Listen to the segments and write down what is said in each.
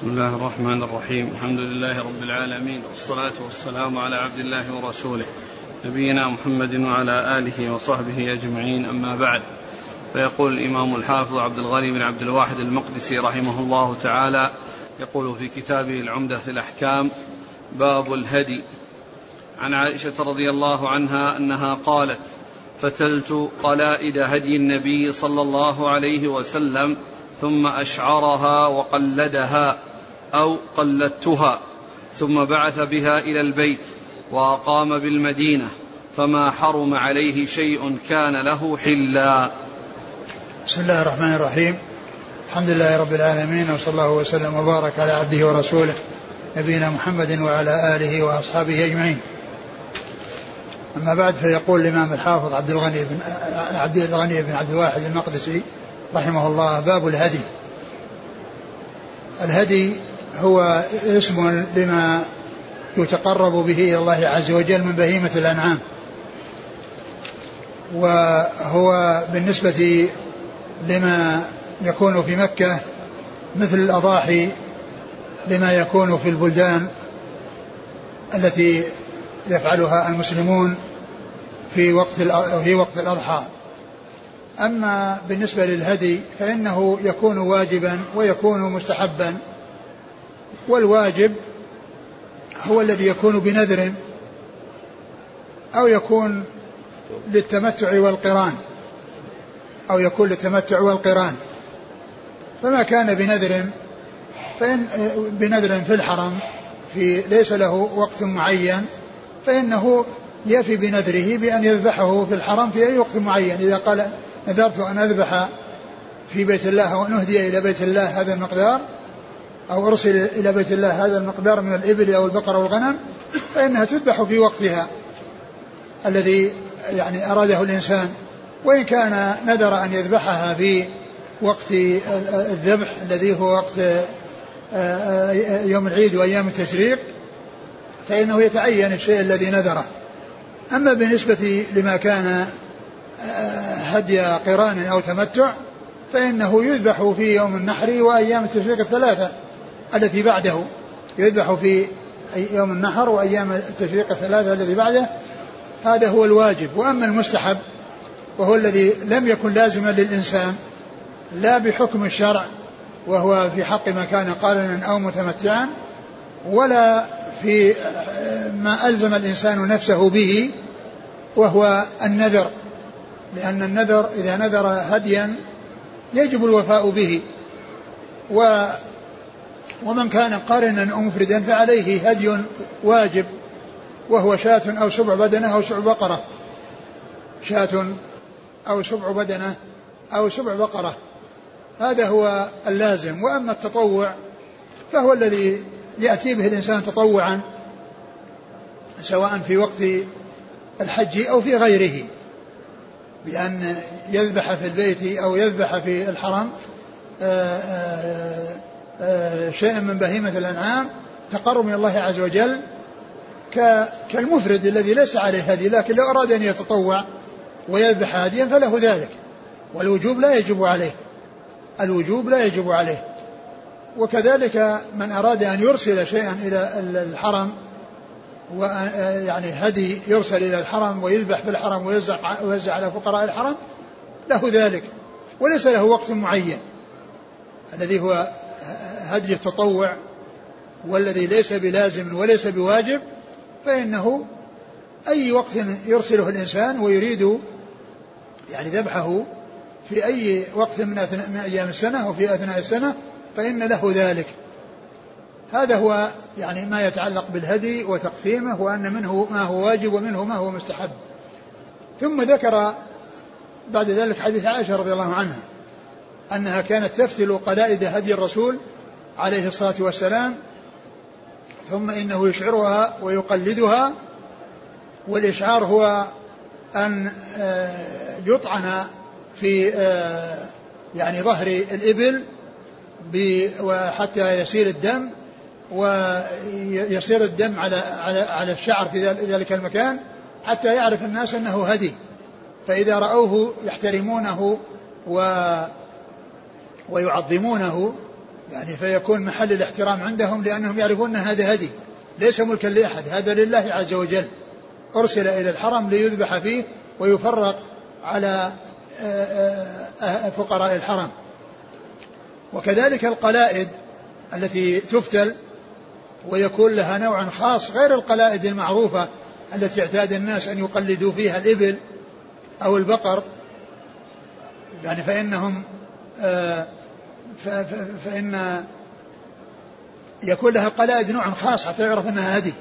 بسم الله الرحمن الرحيم. الحمد لله رب العالمين والصلاة والسلام على عبد الله ورسوله نبينا محمد وعلى آله وصحبه أجمعين. أما بعد فيقول الإمام الحافظ عبد الغني بن عبد الواحد المقدسي رحمه الله تعالى يقول في كتابه العمدة في الأحكام باب الهدي. عن عائشة رضي الله عنها أنها قالت فتلت قلائد هدي النبي صلى الله عليه وسلم ثم أشعرها وقلدها. أو قلدتها ثم بعث بها إلى البيت وأقام بالمدينة فما حرم عليه شيء كان له حلا. بسم الله الرحمن الرحيم. الحمد لله رب العالمين وصلى الله وسلم وبارك على عبده ورسوله نبينا محمد وعلى آله وأصحابه أجمعين. أما بعد فيقول الإمام الحافظ عبد الغني بن عبد الغني بن عبد الواحد المقدسي رحمه الله باب الهدي. الهدي هو اسم لما يتقرب به إلى الله عز وجل من بهيمة الأنعام. وهو بالنسبة لما يكون في مكة مثل الأضاحي لما يكون في البلدان التي يفعلها المسلمون في وقت في وقت الأضحى. أما بالنسبة للهدي فإنه يكون واجبا ويكون مستحبا. والواجب هو الذي يكون بنذر أو يكون للتمتع والقران أو يكون للتمتع والقران. فما كان بنذر فإن بنذر في الحرم في ليس له وقت معين فإنه يفي بنذره بأن يذبحه في الحرم في أي وقت معين. إذا قال نذرت أن أذبح في بيت الله وأن أهدي إلى بيت الله هذا المقدار أو أرسل إلى بيت الله هذا المقدار من الإبل أو البقر أو الغنم فإنها تذبح في وقتها الذي يعني أراده الإنسان. وإن كان نذر أن يذبحها في وقت الذبح الذي هو وقت يوم العيد وأيام التشريق فإنه يتعين الشيء الذي نذره. أما بالنسبة لما كان هدي قران أو تمتع فإنه يذبح في يوم النحر وأيام التشريق الثلاثة. التي بعده يذبح في يوم النحر وأيام التشريق الثلاثة الذي بعده هذا هو الواجب. وأما المستحب وهو الذي لم يكن لازما للإنسان لا بحكم الشرع وهو في حق ما كان قارنا أو متمتعا ولا في ما ألزم الإنسان نفسه به وهو النذر. لأن النذر إذا نذر هديا يجب الوفاء به. و ومن كان قارنا أو مفردا فعليه هدي واجب وهو شاة أو سبع بدنة أو سبع بقرة. شاة أو سبع بدنة أو سبع بقرة. هذا هو اللازم. وأما التطوع فهو الذي يأتي به الإنسان تطوعا سواء في وقت الحج أو في غيره. بأن يذبح في البيت أو يذبح في الحرم آه، آه، آه، شيئا من بهيمة الأنعام تقرب من الله عز وجل كالمفرد الذي ليس عليه هدي لكن لو أراد أن يتطوع ويذبح هديا فله ذلك. والوجوب لا يجب عليه. الوجوب لا يجب عليه. وكذلك من أراد أن يرسل شيئا إلى الحرم ويعني هدي يرسل إلى الحرم ويذبح في الحرم ويوزع, ويوزع على فقراء الحرم له ذلك. وليس له وقت معين. الذي هو هدي التطوع والذي ليس بلازم وليس بواجب فإنه أي وقت يرسله الإنسان ويريد يعني ذبحه في أي وقت من, من أيام السنة أو في أثناء السنة فإن له ذلك. هذا هو يعني ما يتعلق بالهدي وتقسيمه وأن منه ما هو واجب ومنه ما هو مستحب. ثم ذكر بعد ذلك حديث عائشة رضي الله عنها أنها كانت تفتل قلائد هدي الرسول عليه الصلاة والسلام ثم إنه يشعرها ويقلدها والإشعار هو أن آه، يطعن في آه، يعني ظهر الإبل وحتى يسير الدم ويصير الدم على على على الشعر في ذلك المكان حتى يعرف الناس أنه هدي. فإذا رأوه يحترمونه و ويعظمونه يعني فيكون محل الاحترام عندهم لأنهم يعرفون أن هذا هدي. ليس ملكا لأحد هذا لله عز وجل. أرسل إلى الحرم ليذبح فيه ويفرق على آه، آه، آه، فقراء الحرم. وكذلك القلائد التي تفتل ويكون لها نوع خاص غير القلائد المعروفة التي اعتاد الناس أن يقلدوا فيها الإبل أو البقر. يعني فإنهم فإن يكون لها قلائد نوع خاص حتى يعرف أنها هدي.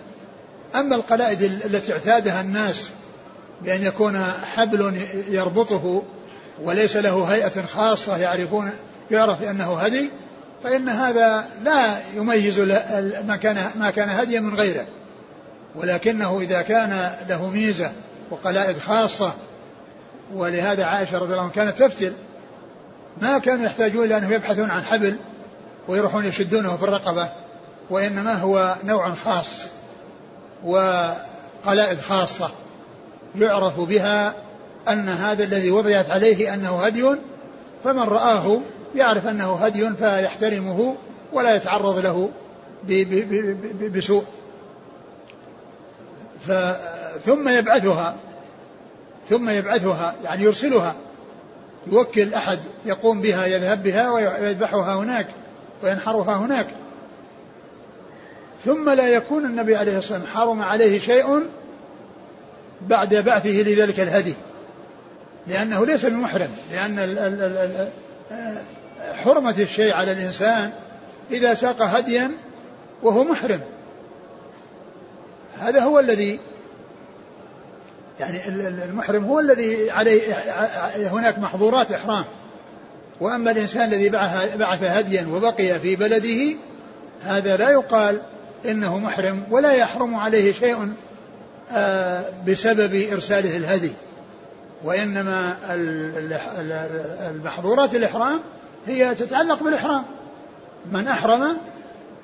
أما القلائد التي اعتادها الناس بأن يكون حبل يربطه وليس له هيئة خاصة يعرفون يعرف أنه هدي فإن هذا لا يميز ما كان ما كان هديا من غيره. ولكنه إذا كان له ميزة وقلائد خاصة ولهذا عائشة رضي الله عنها كانت تفتل ما كانوا يحتاجون إلى أنهم يبحثون عن حبل ويروحون يشدونه في الرقبة وإنما هو نوع خاص وقلائد خاصة يعرف بها أن هذا الذي وضعت عليه أنه هدي فمن رآه يعرف أنه هدي فيحترمه ولا يتعرض له بسوء. ثم يبعثها ثم يبعثها يعني يرسلها. يوكل أحد يقوم بها يذهب بها ويذبحها هناك وينحرها هناك. ثم لا يكون النبي عليه الصلاة والسلام حرم عليه شيء بعد بعثه لذلك الهدي. لأنه ليس بمحرم لأن حرمة الشيء على الإنسان إذا ساق هديا وهو محرم. هذا هو الذي يعني المحرم هو الذي عليه هناك محظورات إحرام. وأما الإنسان الذي بعث هديا وبقي في بلده هذا لا يقال إنه محرم ولا يحرم عليه شيء آه، بسبب إرساله الهدي. وإنما المحظورات الإحرام هي تتعلق بالإحرام. من أحرم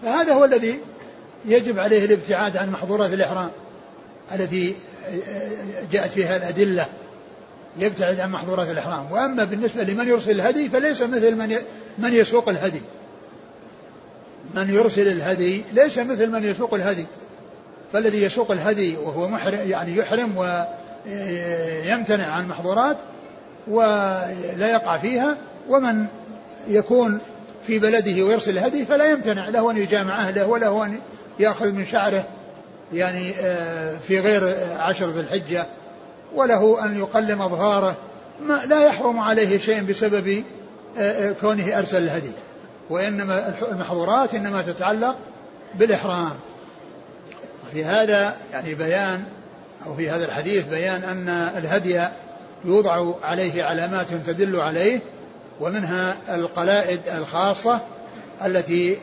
فهذا هو الذي يجب عليه الابتعاد عن محظورات الإحرام التي جاءت فيها الأدلة يبتعد عن محظورات الإحرام. وأما بالنسبة لمن يرسل الهدي فليس مثل من من يسوق الهدي. من يرسل الهدي ليس مثل من يسوق الهدي. فالذي يسوق الهدي وهو محرم يعني يحرم ويمتنع عن المحظورات ولا يقع فيها. ومن يكون في بلده ويرسل الهدي فلا يمتنع. له أن يجامع أهله وله أن يأخذ من شعره. يعني آه، في غير عشر ذي الحجة وله أن يقلم أظهاره ما لا يحرم عليه شيء بسبب آه، آه، كونه أرسل الهدي. وإنما المحظورات إنما تتعلق بالإحرام. في هذا يعني بيان أو في هذا الحديث بيان أن الهدي يوضع عليه علامات تدل عليه ومنها القلائد الخاصة التي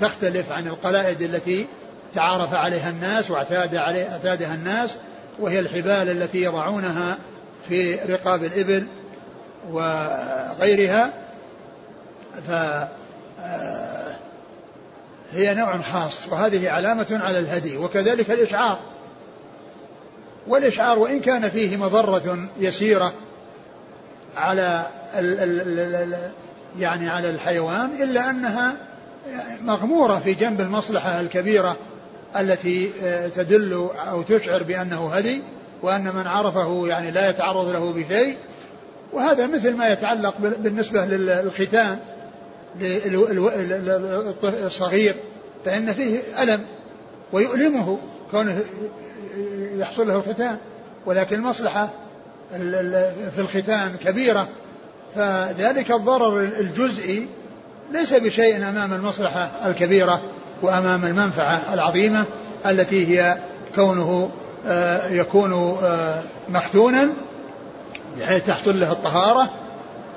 تختلف عن القلائد التي تعارف عليها الناس واعتاد عليه اعتادها الناس وهي الحبال التي يضعونها في رقاب الإبل وغيرها. ف آه، هي نوع خاص وهذه علامة على الهدي وكذلك الإشعار. والإشعار وإن كان فيه مضرة يسيرة على ال ال ال يعني على الحيوان إلا أنها مغمورة في جنب المصلحة الكبيرة التي آه، تدل أو تشعر بأنه هدي وأن من عرفه يعني لا يتعرض له بشيء. وهذا مثل ما يتعلق بالنسبة للختان الصغير فإن فيه ألم ويؤلمه كونه يحصل له الختان. ولكن المصلحة في الختان كبيرة. فذلك الضرر الجزئي ليس بشيء أمام المصلحة الكبيرة. وأمام المنفعة العظيمة التي هي كونه آه، يكون آه، مختونا بحيث تحصل له الطهارة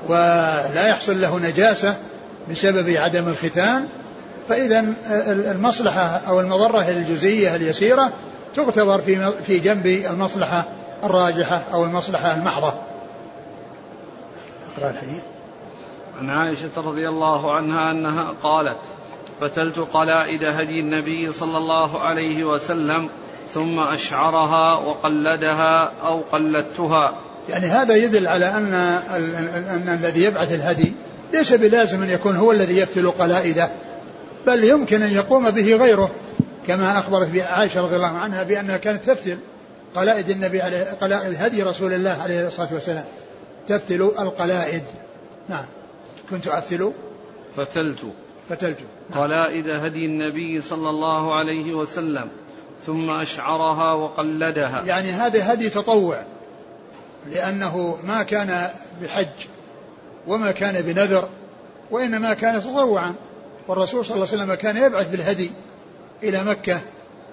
ولا يحصل له نجاسة بسبب عدم الختان فإذا آه، المصلحة أو المضرة الجزئية اليسيرة تعتبر في في جنب المصلحة الراجحة أو المصلحة المحضة. أقرأ الحديث. عن عائشة رضي الله عنها أنها قالت: فتلت قلائد هدي النبي صلى الله عليه وسلم ثم أشعرها وقلدها أو قلدتها. يعني هذا يدل على أن, أن الذي يبعث الهدي ليس بلازم أن يكون هو الذي يفتل قلائده بل يمكن أن يقوم به غيره كما أخبرت عائشة رضي الله عنها بأنها كانت تفتل قلائد النبي عليه قلائد هدي رسول الله عليه الصلاة والسلام. تفتل القلائد. نعم. كنت أفتل؟ فتلت. فتلت نعم. قلائد هدي النبي صلى الله عليه وسلم ثم أشعرها وقلدها. يعني هذا هدي تطوع لأنه ما كان بحج وما كان بنذر وإنما كان تطوعا. والرسول صلى الله عليه وسلم كان يبعث بالهدي إلى مكة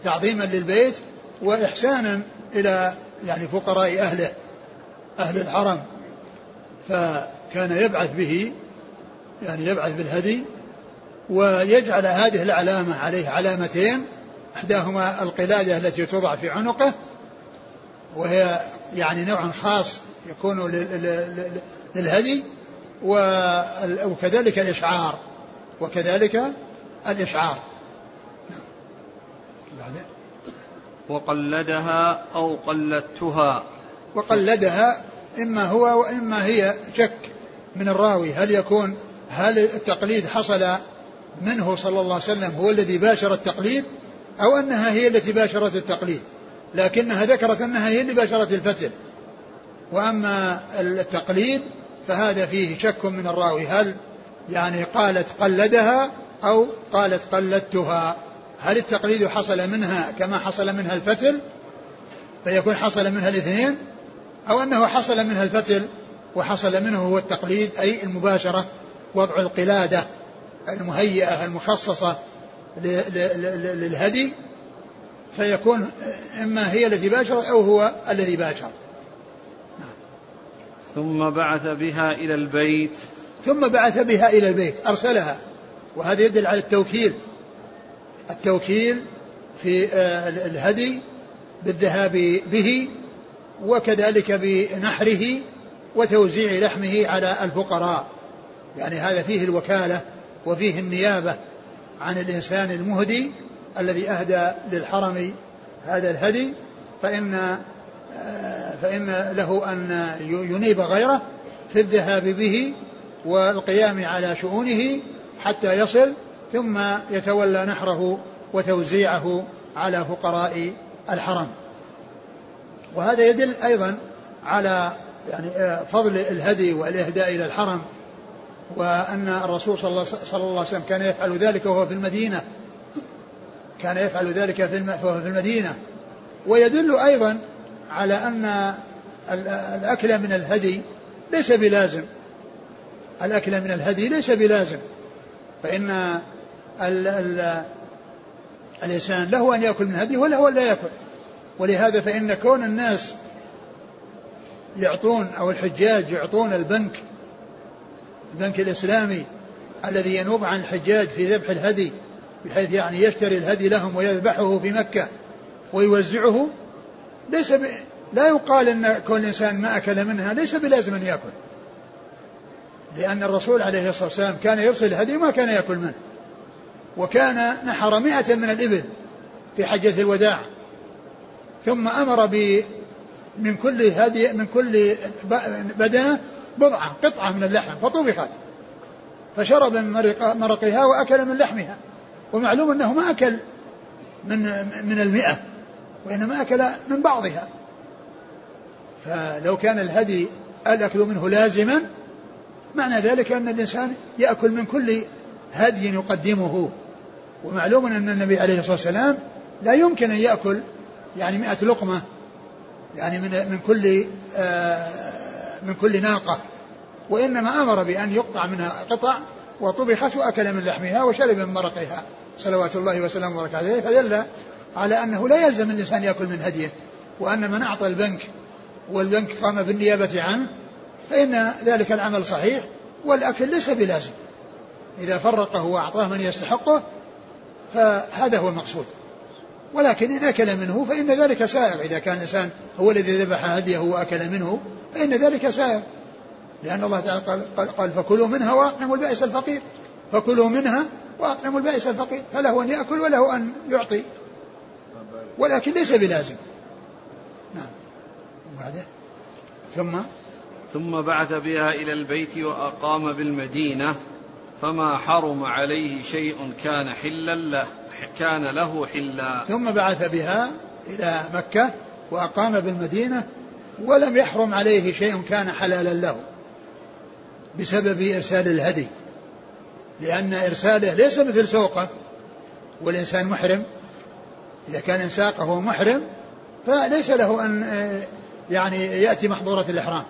تعظيما للبيت وإحسانا إلى يعني فقراء أهله أهل الحرم. فكان يبعث به يعني يبعث بالهدي ويجعل هذه العلامة عليه علامتين إحداهما القلادة التي توضع في عنقه وهي يعني نوع خاص يكون للهدي وكذلك الإشعار وكذلك الإشعار. بعدين وقلدها أو قلدتها. وقلدها إما هو وإما هي شك من الراوي هل يكون هل التقليد حصل منه صلى الله عليه وسلم هو الذي باشر التقليد أو أنها هي التي باشرت التقليد لكنها ذكرت أنها هي اللي باشرت الفتل وأما التقليد فهذا فيه شك من الراوي هل يعني قالت قلدها أو قالت قلدتها؟ هل التقليد حصل منها كما حصل منها الفتل فيكون حصل منها الاثنين أو أنه حصل منها الفتل وحصل منه هو التقليد أي المباشرة وضع القلادة. المهيئة المخصصة للهدي فيكون إما هي التي باشرت أو هو الذي باشر. ثم بعث بها إلى البيت. ثم بعث بها إلى البيت أرسلها. وهذا يدل على التوكيل. التوكيل في آه، الهدي بالذهاب به وكذلك بنحره وتوزيع لحمه على الفقراء. يعني هذا فيه الوكالة وفيه النيابة عن الإنسان المهدي الذي أهدى للحرم هذا الهدي فإن فإن له أن ينيب غيره في الذهاب به والقيام على شؤونه حتى يصل ثم يتولى نحره وتوزيعه على فقراء الحرم. وهذا يدل أيضا على يعني فضل الهدي والإهداء إلى الحرم وأن الرسول صلى الله, صلى الله عليه وسلم كان يفعل ذلك وهو في المدينة. كان يفعل ذلك وهو في المدينة. ويدل أيضا على أن الأكل من الهدي ليس بلازم. الأكل من الهدي ليس بلازم. فإن ال ال الإنسان له أن يأكل من هدي وله أن لا يأكل. ولهذا فإن كون الناس يعطون أو الحجاج يعطون البنك البنك الإسلامي الذي ينوب عن الحجاج في ذبح الهدي بحيث يعني يشتري الهدي لهم ويذبحه في مكة ويوزعه ليس ب... لا يقال إن كل إنسان ما أكل منها ليس بلازم أن يأكل. لأن الرسول عليه الصلاة والسلام كان يرسل الهدي وما كان يأكل منه. وكان نحر مئة من الإبل في حجة الوداع ثم أمر ب من كل هدي من كل بدنة بضعة قطعة من اللحم فطبخت فشرب من مرقها وأكل من لحمها. ومعلوم أنه ما أكل من من المئة وإنما أكل من بعضها. فلو كان الهدي الأكل منه لازما معنى ذلك أن الإنسان يأكل من كل هدي يقدمه. ومعلوم أن النبي عليه الصلاة والسلام لا يمكن أن يأكل يعني مئة لقمة يعني من من كل آه من كل ناقة. وإنما أمر بأن يقطع منها قطع وطبخت وأكل من لحمها وشرب من مرقها. صلوات الله وسلامه وبركاته عليه. فدل على أنه لا يلزم الإنسان يأكل من هديه. وأن من أعطى البنك والبنك قام بالنيابة عنه فإن ذلك العمل صحيح والأكل ليس بلازم. إذا فرقه وأعطاه من يستحقه فهذا هو المقصود. ولكن إن أكل منه فإن ذلك سائر إذا كان الإنسان هو الذي ذبح هديه وأكل منه فإن ذلك سائر لأن الله تعالى قال, قال فكلوا منها وأطعموا البائس الفقير. فكلوا منها وأطعموا البائس الفقير. فله أن يأكل وله أن يعطي. ولكن ليس بلازم. نعم. وبعده. ثم؟ ثم بعث بها إلى البيت وأقام بالمدينة فما حرم عليه شيء كان حلا له كان له حلا. ثم بعث بها إلى مكة وأقام بالمدينة ولم يحرم عليه شيء كان حلالا له. بسبب إرسال الهدي لأن إرساله ليس مثل سوقه والإنسان محرم إذا كان ساقه محرم فليس له أن يعني يأتي محظورة الإحرام.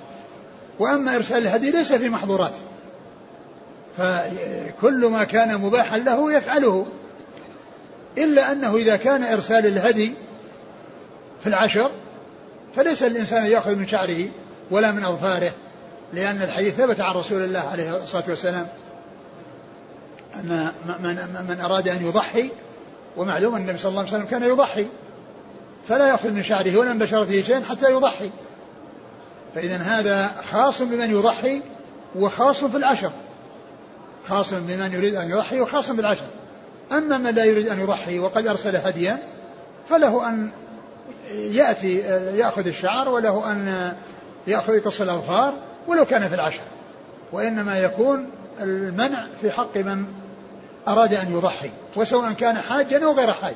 وأما إرسال الهدي ليس في محظوراته فكل ما كان مباحا له يفعله. إلا أنه إذا كان إرسال الهدي في العشر فليس الإنسان يأخذ من شعره ولا من أظفاره. لأن الحديث ثبت عن رسول الله عليه الصلاة والسلام. أن من, من أراد أن يضحي ومعلوم أن النبي صلى الله عليه وسلم كان يضحي. فلا يأخذ من شعره ولا من بشرته شيئا حتى يضحي. فإذا هذا خاص بمن يضحي وخاص في العشر. خاص بمن يريد أن يضحي وخاص بالعشر أما من لا يريد أن يضحي وقد أرسل هديا فله أن يأتي يأخذ الشعر وله أن يأخذ يقص الأظفار. ولو كان في العشر. وإنما يكون المنع في حق من أراد أن يضحي وسواء كان حاجا أو غير حاج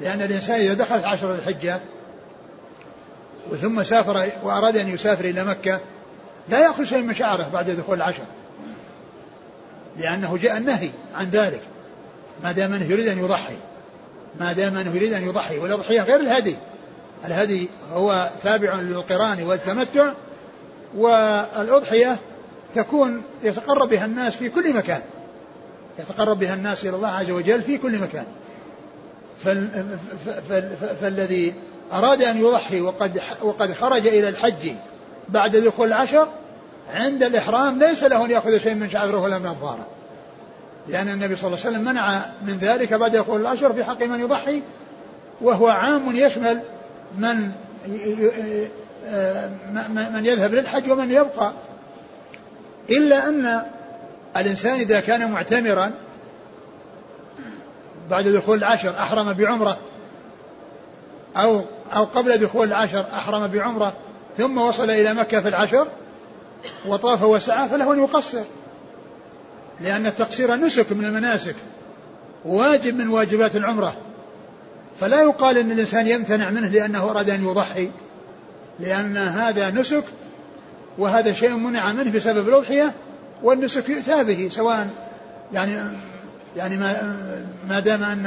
لأن الإنسان إذا دخلت عشر الحجة وثم سافر وأراد أن يسافر إلى مكة لا يأخذ شيء من شعره بعد دخول العشر. لأنه جاء النهي عن ذلك. ما دام أنه يريد أن يضحي. ما دام أنه يريد أن يضحي. والأضحية غير الهدي. الهدي هو تابع للقرآن والتمتع. والأضحية تكون يتقرب بها الناس في كل مكان. يتقرب بها الناس إلى الله عز وجل في كل مكان. فال فالذي أراد أن يضحي وقد وقد خرج إلى الحج بعد دخول العشر عند الإحرام ليس له أن يأخذ شيء من شعره ولا من أظفاره. لأن النبي صلى الله عليه وسلم منع من ذلك بعد دخول العشر في حق من يضحي وهو عام يشمل من من يذهب للحج ومن يبقى. إلا أن الإنسان إذا كان معتمرا بعد دخول العشر أحرم بعمرة أو أو قبل دخول العشر أحرم بعمرة ثم وصل إلى مكة في العشر وطاف وسعى فله أن يقصر. لأن التقصير نسك من المناسك واجب من واجبات العمرة. فلا يقال أن الإنسان يمتنع منه لأنه أراد أن يضحي. لأن هذا نسك وهذا شيء منع منه بسبب الأضحية والنسك يؤتى به سواء يعني يعني ما ما دام أن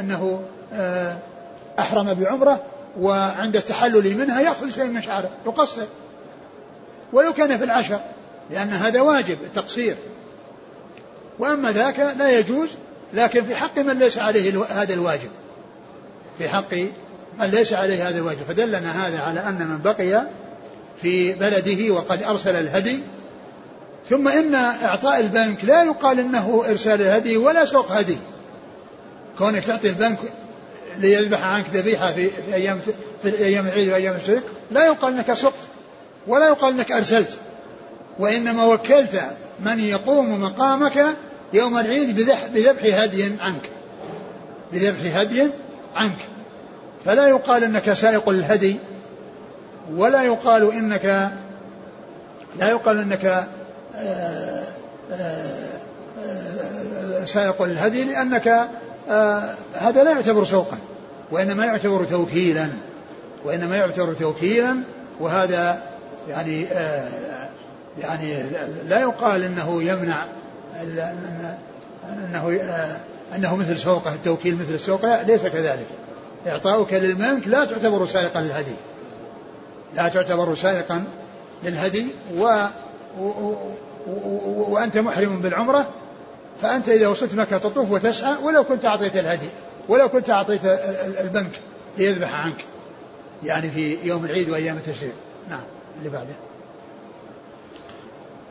أنه آه، أحرم بعمرة وعند التحلل منها يأخذ شيء من شعره يقصر. ولو كان في العشر لأن هذا واجب التقصير. وأما ذاك لا يجوز لكن في حق من ليس عليه هذا الواجب. في حق من ليس عليه هذا الواجب فدلنا هذا على أن من بقي في بلده وقد أرسل الهدي. ثم إن إعطاء البنك لا يقال إنه إرسال الهدي ولا سوق هدي. كونك تعطي البنك ليذبح عنك ذبيحة في, أيام في أيام العيد وأيام الشرك لا يقال أنك سقت ولا يقال أنك أرسلت. وإنما وكلت من يقوم مقامك يوم العيد بذبح هدي عنك. بذبح هدي عنك. فلا يقال إنك سائق الهدي ولا يقال إنك لا يقال إنك آه، آه، آه، سائق الهدي لأنك هذا لا يعتبر سوقا وإنما يعتبر توكيلا وإنما يعتبر توكيلا وهذا يعني يعني لا يقال إنه يمنع أنه أنه مثل سوقه التوكيل مثل السوق ليس كذلك. إعطاؤك للبنك لا تعتبر سائقا للهدي. لا تعتبر سائقا للهدي و, و... و... وأنت محرم بالعمرة فأنت إذا وصلت مكة تطوف وتسعى ولو كنت أعطيت الهدي ولو كنت أعطيت البنك ليذبح عنك يعني في يوم العيد وأيام التشريق. نعم اللي بعده.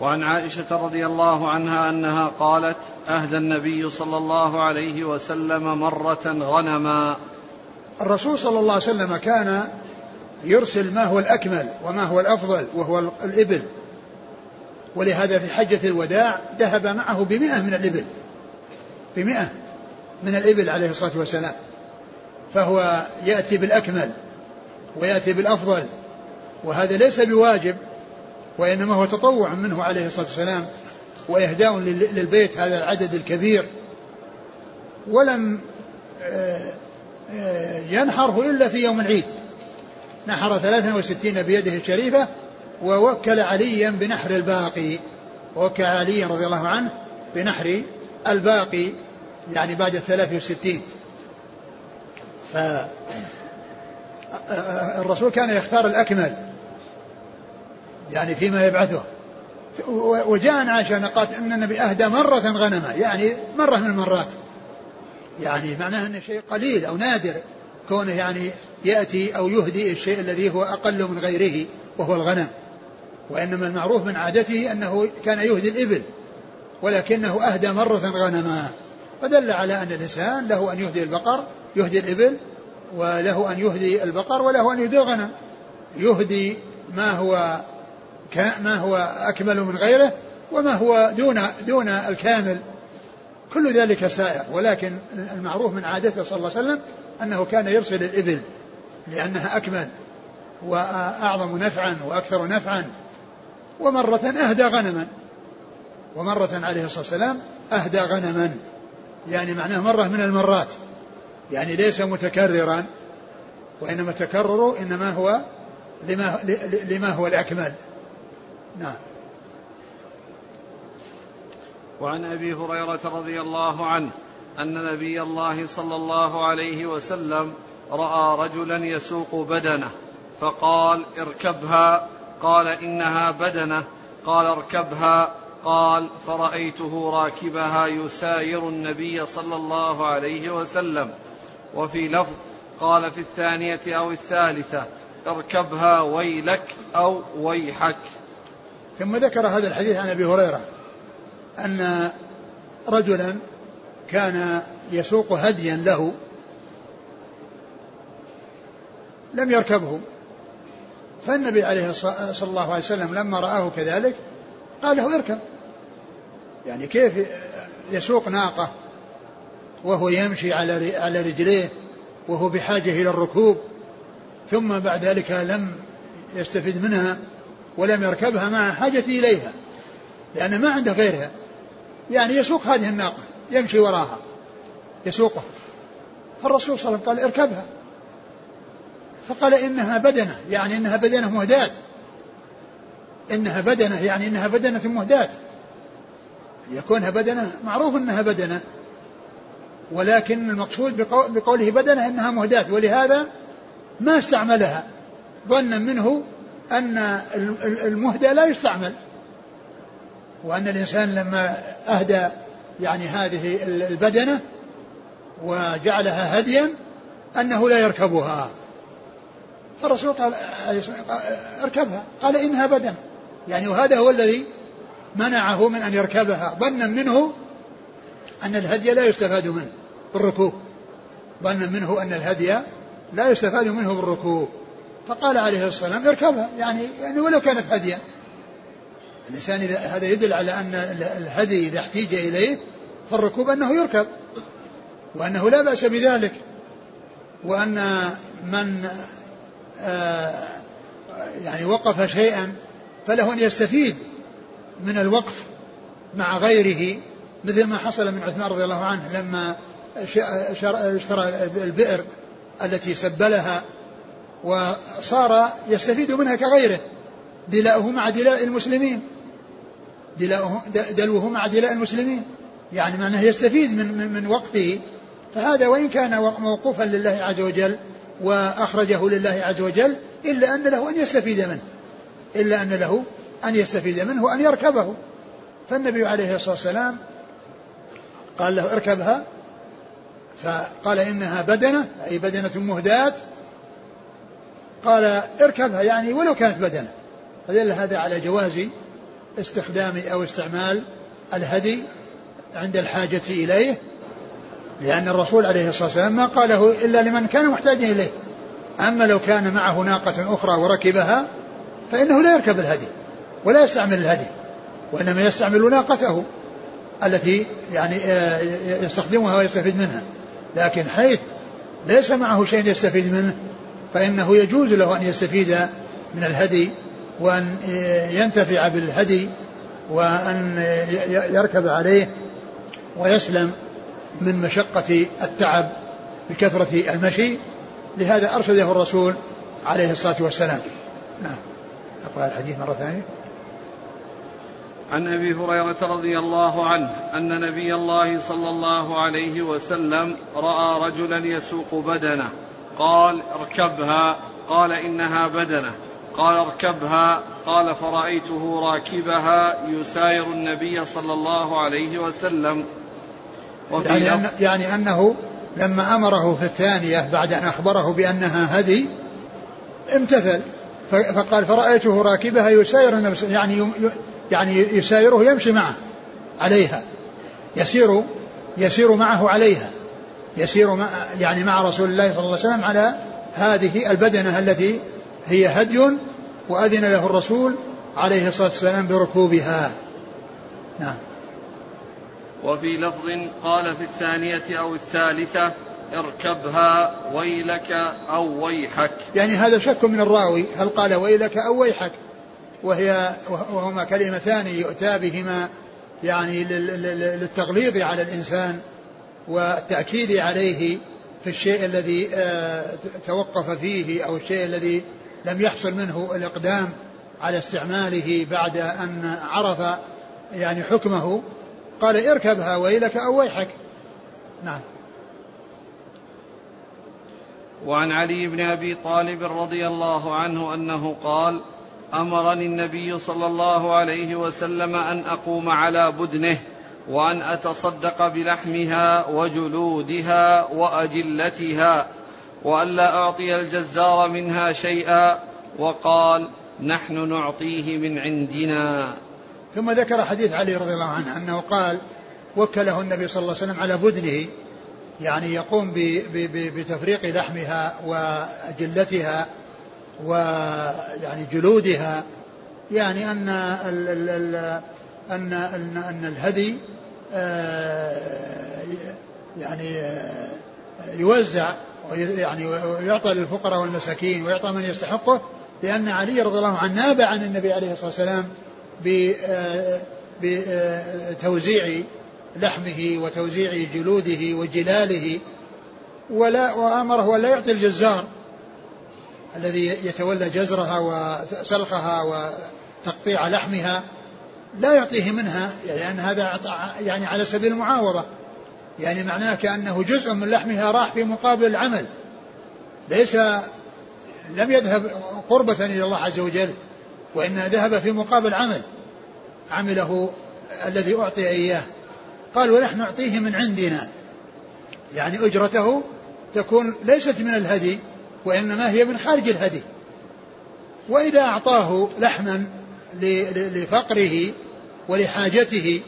وعن عائشة رضي الله عنها أنها قالت أهدى النبي صلى الله عليه وسلم مرة غنما. الرسول صلى الله عليه وسلم كان يرسل ما هو الأكمل وما هو الأفضل وهو الإبل. ولهذا في حجة الوداع ذهب معه بمئة من الإبل. بمئة من الإبل عليه الصلاة والسلام. فهو يأتي بالأكمل ويأتي بالأفضل. وهذا ليس بواجب وإنما هو تطوع منه عليه الصلاة والسلام وإهداء للبيت هذا العدد الكبير. ولم آه، ينحره إلا في يوم العيد. نحر 63 بيده الشريفة ووكل عليا بنحر الباقي. ووكل عليا رضي الله عنه بنحر الباقي يعني بعد الثلاث وستين. فالرسول كان يختار الأكمل يعني فيما يبعثه. وجاء عائشة قالت أن النبي أهدى مرة غنما يعني مرة من المرات. يعني معناه أنه شيء قليل أو نادر كونه يعني يأتي أو يهدي الشيء الذي هو أقل من غيره وهو الغنم. وإنما المعروف من عادته أنه كان يهدي الإبل ولكنه أهدى مرة غنما. فدل على أن الإنسان له أن يهدي البقر يهدي الإبل وله أن يهدي البقر وله أن يهدي الغنم. يهدي ما هو ما هو أكمل من غيره وما هو دون دون الكامل. كل ذلك سائر. ولكن المعروف من عادته صلى الله عليه وسلم أنه كان يرسل الإبل لأنها أكمل وأعظم نفعا وأكثر نفعا. ومرة أهدى غنما. ومرة عليه الصلاة والسلام أهدى غنما. يعني معناه مرة من المرات. يعني ليس متكررا. وإنما التكرر إنما هو لما, لما هو الأكمل. نعم. وعن أبي هريرة رضي الله عنه أن نبي الله صلى الله عليه وسلم رأى رجلا يسوق بدنه فقال اركبها. قال إنها بدنه. قال اركبها. قال فرأيته راكبها يساير النبي صلى الله عليه وسلم. وفي لفظ قال في الثانية أو الثالثة اركبها ويلك أو ويحك. ثم ذكر هذا الحديث عن أبي هريرة. أن رجلا كان يسوق هديا له لم يركبه. فالنبي عليه صلى الله عليه وسلم لما رآه كذلك قال له اركب. يعني كيف يسوق ناقة وهو يمشي على على رجليه وهو بحاجة إلى الركوب ثم بعد ذلك لم يستفد منها ولم يركبها مع حاجته إليها لأن ما عنده غيرها. يعني يسوق هذه الناقة يمشي وراها يسوقها. فالرسول صلى الله عليه وسلم قال اركبها. فقال إنها بدنة يعني إنها بدنة مهداة. إنها بدنة يعني إنها بدنة مهداة. يكونها بدنة معروف أنها بدنة. ولكن المقصود بقوله بدنة أنها مهداة. ولهذا ما استعملها. ظنا منه أن المهدى لا يستعمل. وأن الإنسان لما أهدى يعني هذه البدنة وجعلها هديا أنه لا يركبها. فالرسول قال اركبها. قال إنها بدنة يعني وهذا هو الذي منعه من أن يركبها. ظنا منه أن الهدي لا يستفاد منه بالركوب. ظنا منه أن الهدي لا يستفاد منه بالركوب. فقال عليه الصلاة والسلام اركبها. يعني, يعني ولو كانت هديا الإنسان إذا هذا يدل على أن الهدي إذا احتيج إليه فالركوب أنه يركب وأنه لا بأس بذلك وأن من آه يعني وقف شيئا فله أن يستفيد من الوقف مع غيره مثل ما حصل من عثمان رضي الله عنه لما اشترى البئر التي سبلها وصار يستفيد منها كغيره دلاؤه مع دلاء المسلمين. دلوه مع دلاء المسلمين. يعني معناه يستفيد من من, من وقته. فهذا وإن كان موقوفا لله عز وجل وأخرجه لله عز وجل إلا أن له أن يستفيد منه. إلا أن له أن يستفيد منه وأن يركبه. فالنبي عليه الصلاة والسلام قال له اركبها. فقال إنها بدنة أي بدنة مهداة. قال اركبها يعني ولو كانت بدنة. فدل هذا على جواز استخدام أو استعمال الهدي عند الحاجة إليه لأن الرسول عليه الصلاة والسلام ما قاله إلا لمن كان محتاجا إليه. أما لو كان معه ناقة أخرى وركبها فإنه لا يركب الهدي ولا يستعمل الهدي وإنما يستعمل ناقته التي يعني آه، يستخدمها ويستفيد منها. لكن حيث ليس معه شيء يستفيد منه فإنه يجوز له أن يستفيد من الهدي وأن ينتفع بالهدي وأن يركب عليه ويسلم من مشقة التعب بكثرة المشي. لهذا أرشده الرسول عليه الصلاة والسلام. نعم. أقرأ الحديث مرة ثانية. عن أبي هريرة رضي الله عنه أن نبي الله صلى الله عليه وسلم رأى رجلا يسوق بدنه. قال اركبها. قال إنها بدنة. قال اركبها قال فرأيته راكبها يساير النبي صلى الله عليه وسلم. وفي يعني, أن يعني أنه لما أمره في الثانية بعد أن أخبره بأنها هدي امتثل. فقال فرأيته راكبها يساير النبي يعني يعني يسايره يمشي معه عليها. يسير يسير معه عليها. يسير مع يعني مع رسول الله صلى الله عليه وسلم على هذه البدنة التي هي هدي وأذن له الرسول عليه الصلاة والسلام بركوبها. نعم. وفي لفظ قال في الثانية أو الثالثة اركبها ويلك أو ويحك. يعني هذا شك من الراوي. هل قال ويلك أو ويحك؟ وهي وهما كلمتان يؤتى بهما يعني للتغليظ على الإنسان والتأكيد عليه في الشيء الذي آه، توقف فيه أو الشيء الذي لم يحصل منه الإقدام على استعماله بعد أن عرف يعني حكمه قال اركبها ويلك أو ويحك. نعم. وعن علي بن أبي طالب رضي الله عنه أنه قال أمرني النبي صلى الله عليه وسلم أن أقوم على بدنه وأن أتصدق بلحمها وجلودها وأجلتها والا أعطي الجزار منها شيئا وقال نحن نعطيه من عندنا. ثم ذكر حديث علي رضي الله عنه أنه قال وكله النبي صلى الله عليه وسلم على بدنه يعني يقوم بتفريق لحمها وجلتها ويعني جلودها يعني أن ال ال ال أن أن أن الهدي آه، يعني آه، يوزع يعني ويعطى للفقراء والمساكين ويعطى من يستحقه لأن علي رضي الله عنه ناب عن النبي عليه الصلاة والسلام آه، بتوزيع لحمه وتوزيع جلوده وجلاله ولا وأمره أن لا يعطي الجزار الذي يتولى جزرها وسلخها وتقطيع لحمها لا يعطيه منها لأن هذا يعني على سبيل المعاوضة. يعني معناه كأنه جزء من لحمها راح في مقابل العمل. ليس لم يذهب قربة إلى الله عز وجل وإنما ذهب في مقابل عمل. عمله الذي أعطي إياه. قال ونحن نعطيه من عندنا. يعني أجرته تكون ليست من الهدي وإنما هي من خارج الهدي. وإذا أعطاه لحما لفقره ولحاجته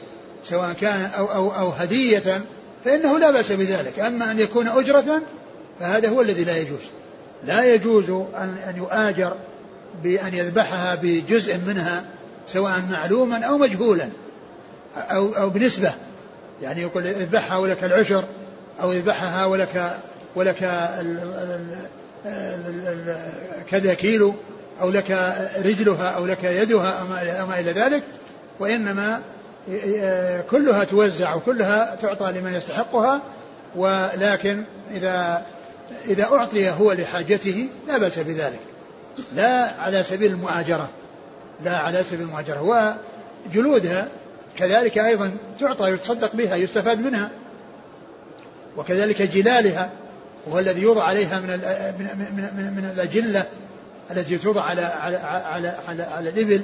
سواء كان أو, أو, أو هدية فإنه لا بأس بذلك. أما أن يكون أجرة فهذا هو الذي لا يجوز. لا يجوز أن, يؤاجر بأن يذبحها بجزء منها سواء معلوما أو مجهولا أو, أو بنسبة. يعني يقول اذبحها ولك العشر أو اذبحها ولك ولك كذا كيلو أو لك رجلها أو لك يدها أو ما إلى ذلك. وإنما كلها توزع وكلها تعطى لمن يستحقها ولكن إذا إذا أعطي هو لحاجته لا بأس بذلك. لا على سبيل المؤاجرة. لا على سبيل المؤاجرة. وجلودها كذلك أيضا تعطى يتصدق بها يستفاد منها. وكذلك جلالها وهو الذي يوضع عليها من من من, من الأجلة التي توضع على على على على, على الإبل.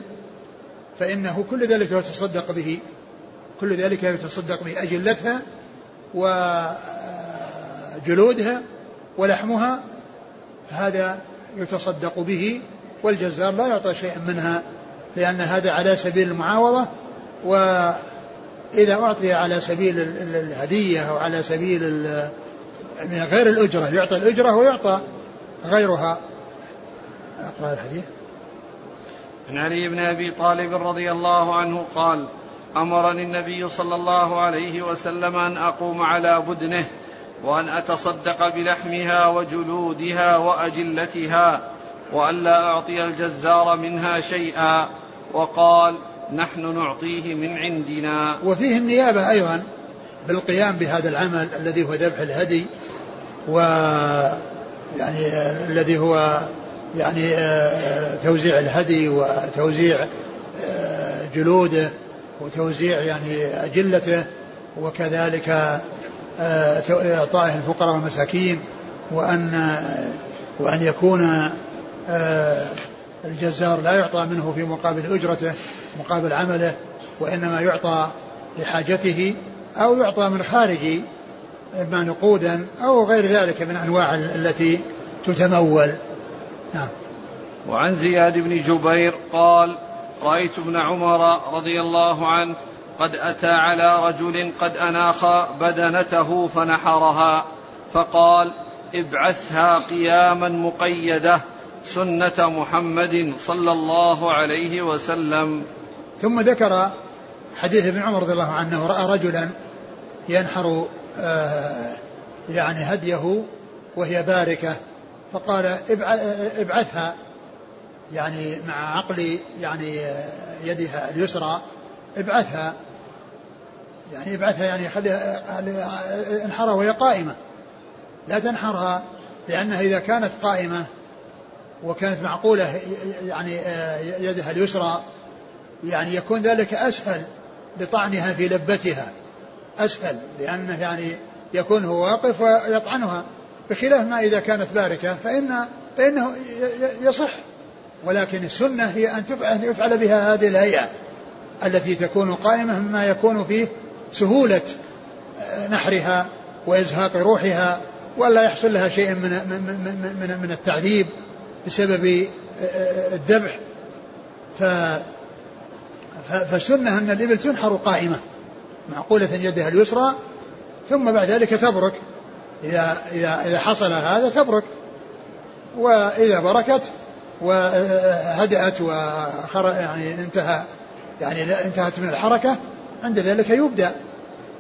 فإنه كل ذلك يتصدق به كل ذلك يتصدق به أجلتها وجلودها ولحمها هذا يتصدق به والجزار لا يعطى شيئا منها لأن هذا على سبيل المعاوضة وإذا أعطي على سبيل الهدية أو على سبيل من غير الأجرة يعطى الأجرة ويعطى غيرها. أقرأ الحديث. عن علي بن أبي طالب رضي الله عنه قال أمرني النبي صلى الله عليه وسلم أن أقوم على بدنه وأن أتصدق بلحمها وجلودها وأجلتها وألا أعطي الجزار منها شيئا وقال نحن نعطيه من عندنا. وفيه النيابة أيضا بالقيام بهذا العمل الذي هو ذبح الهدي و يعني الذي هو يعني آه، توزيع الهدي وتوزيع آه، جلوده وتوزيع يعني أجلته وكذلك آه، إعطائه الفقراء والمساكين وأن وأن يكون الجزار لا يعطى منه في مقابل أجرته مقابل عمله وإنما يعطى لحاجته أو يعطى من خارج إما نقودا أو غير ذلك من أنواع التي تتمول. نعم. وعن زياد بن جبير قال رأيت ابن عمر رضي الله عنه قد أتى على رجل قد أناخ بدنته فنحرها فقال ابعثها قياما مقيدة سنة محمد صلى الله عليه وسلم. ثم ذكر حديث ابن عمر رضي الله عنه رأى رجلا ينحر آه، يعني هديه وهي باركة. فقال ابعثها يعني مع عقل يعني يدها اليسرى ابعثها. يعني ابعثها يعني خليها انحرها وهي قائمة. لا تنحرها لأنها إذا كانت قائمة وكانت معقولة يعني يدها اليسرى يعني يكون ذلك أسهل لطعنها في لبتها. أسهل لأنه يعني يكون هو واقف ويطعنها. بخلاف ما إذا كانت باركة فإن فإنه يصح. ولكن السنة هي أن يفعل بها هذه الهيئة التي تكون قائمة مما يكون فيه سهولة آه، نحرها وإزهاق روحها ولا يحصل لها شيء من من من, من التعذيب بسبب آه، آه، الذبح. ف فالسنة أن الإبل تنحر قائمة معقولة يدها اليسرى ثم بعد ذلك تبرك. إذا إذا إذا حصل هذا تبرك. وإذا بركت وهدأت وخر يعني انتهى يعني انتهت من الحركة عند ذلك يبدأ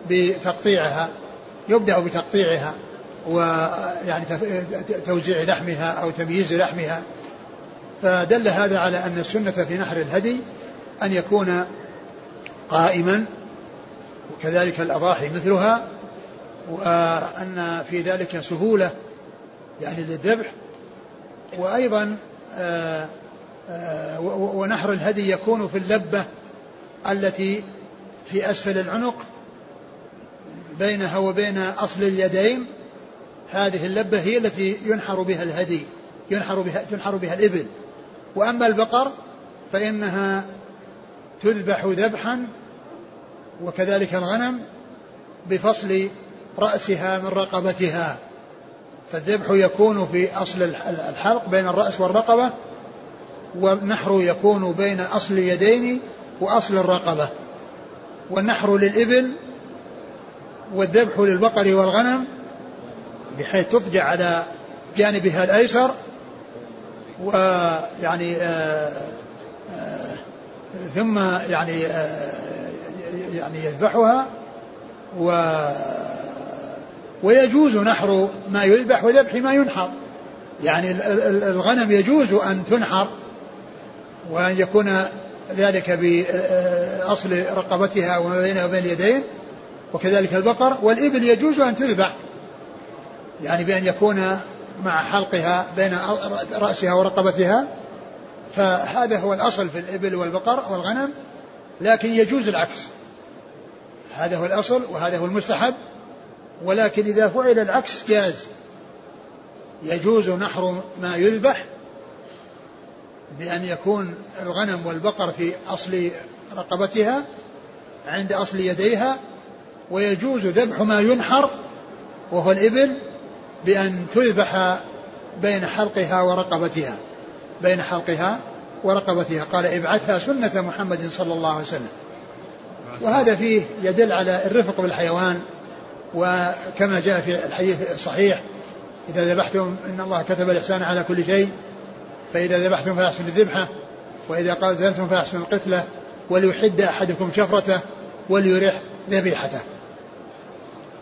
بتقطيعها يبدأ بتقطيعها ويعني توزيع لحمها أو تمييز لحمها. فدل هذا على أن السنة في نحر الهدي أن يكون قائما وكذلك الأضاحي مثلها وأن في ذلك سهولة يعني للذبح. وأيضا آه، آه، ونحر الهدي يكون في اللبة التي في أسفل العنق بينها وبين أصل اليدين. هذه اللبة هي التي ينحر بها الهدي ينحر بها تنحر بها الإبل. وأما البقر فإنها تذبح ذبحا وكذلك الغنم بفصل رأسها من رقبتها. فالذبح يكون في أصل الحلق بين الرأس والرقبة والنحر يكون بين أصل اليدين وأصل الرقبة. والنحر للإبل والذبح للبقر والغنم بحيث تفجع على جانبها الأيسر ويعني آه، آه، ثم يعني آه، يعني يذبحها و ويجوز نحر ما يذبح وذبح ما ينحر. يعني الغنم يجوز أن تنحر وأن يكون ذلك بأصل رقبتها وما بينها وبين اليدين وكذلك البقر والإبل يجوز أن تذبح. يعني بأن يكون مع حلقها بين رأسها ورقبتها. فهذا هو الأصل في الإبل والبقر والغنم لكن يجوز العكس. هذا هو الأصل وهذا هو المستحب. ولكن إذا فعل العكس جاز. يجوز نحر ما يذبح بأن يكون الغنم والبقر في أصل رقبتها عند أصل يديها ويجوز ذبح ما ينحر وهو الإبل بأن تذبح بين حلقها ورقبتها بين حلقها ورقبتها. قال ابعثها سنة محمد صلى الله عليه وسلم. وهذا فيه يدل على الرفق بالحيوان. وكما جاء في الحديث الصحيح إذا ذبحتم إن الله كتب الإحسان على كل شيء فإذا ذبحتم فأحسن الذبحة وإذا قاتلتم فأحسن القتلة وليحد أحدكم شفرته وليرح ذبيحته.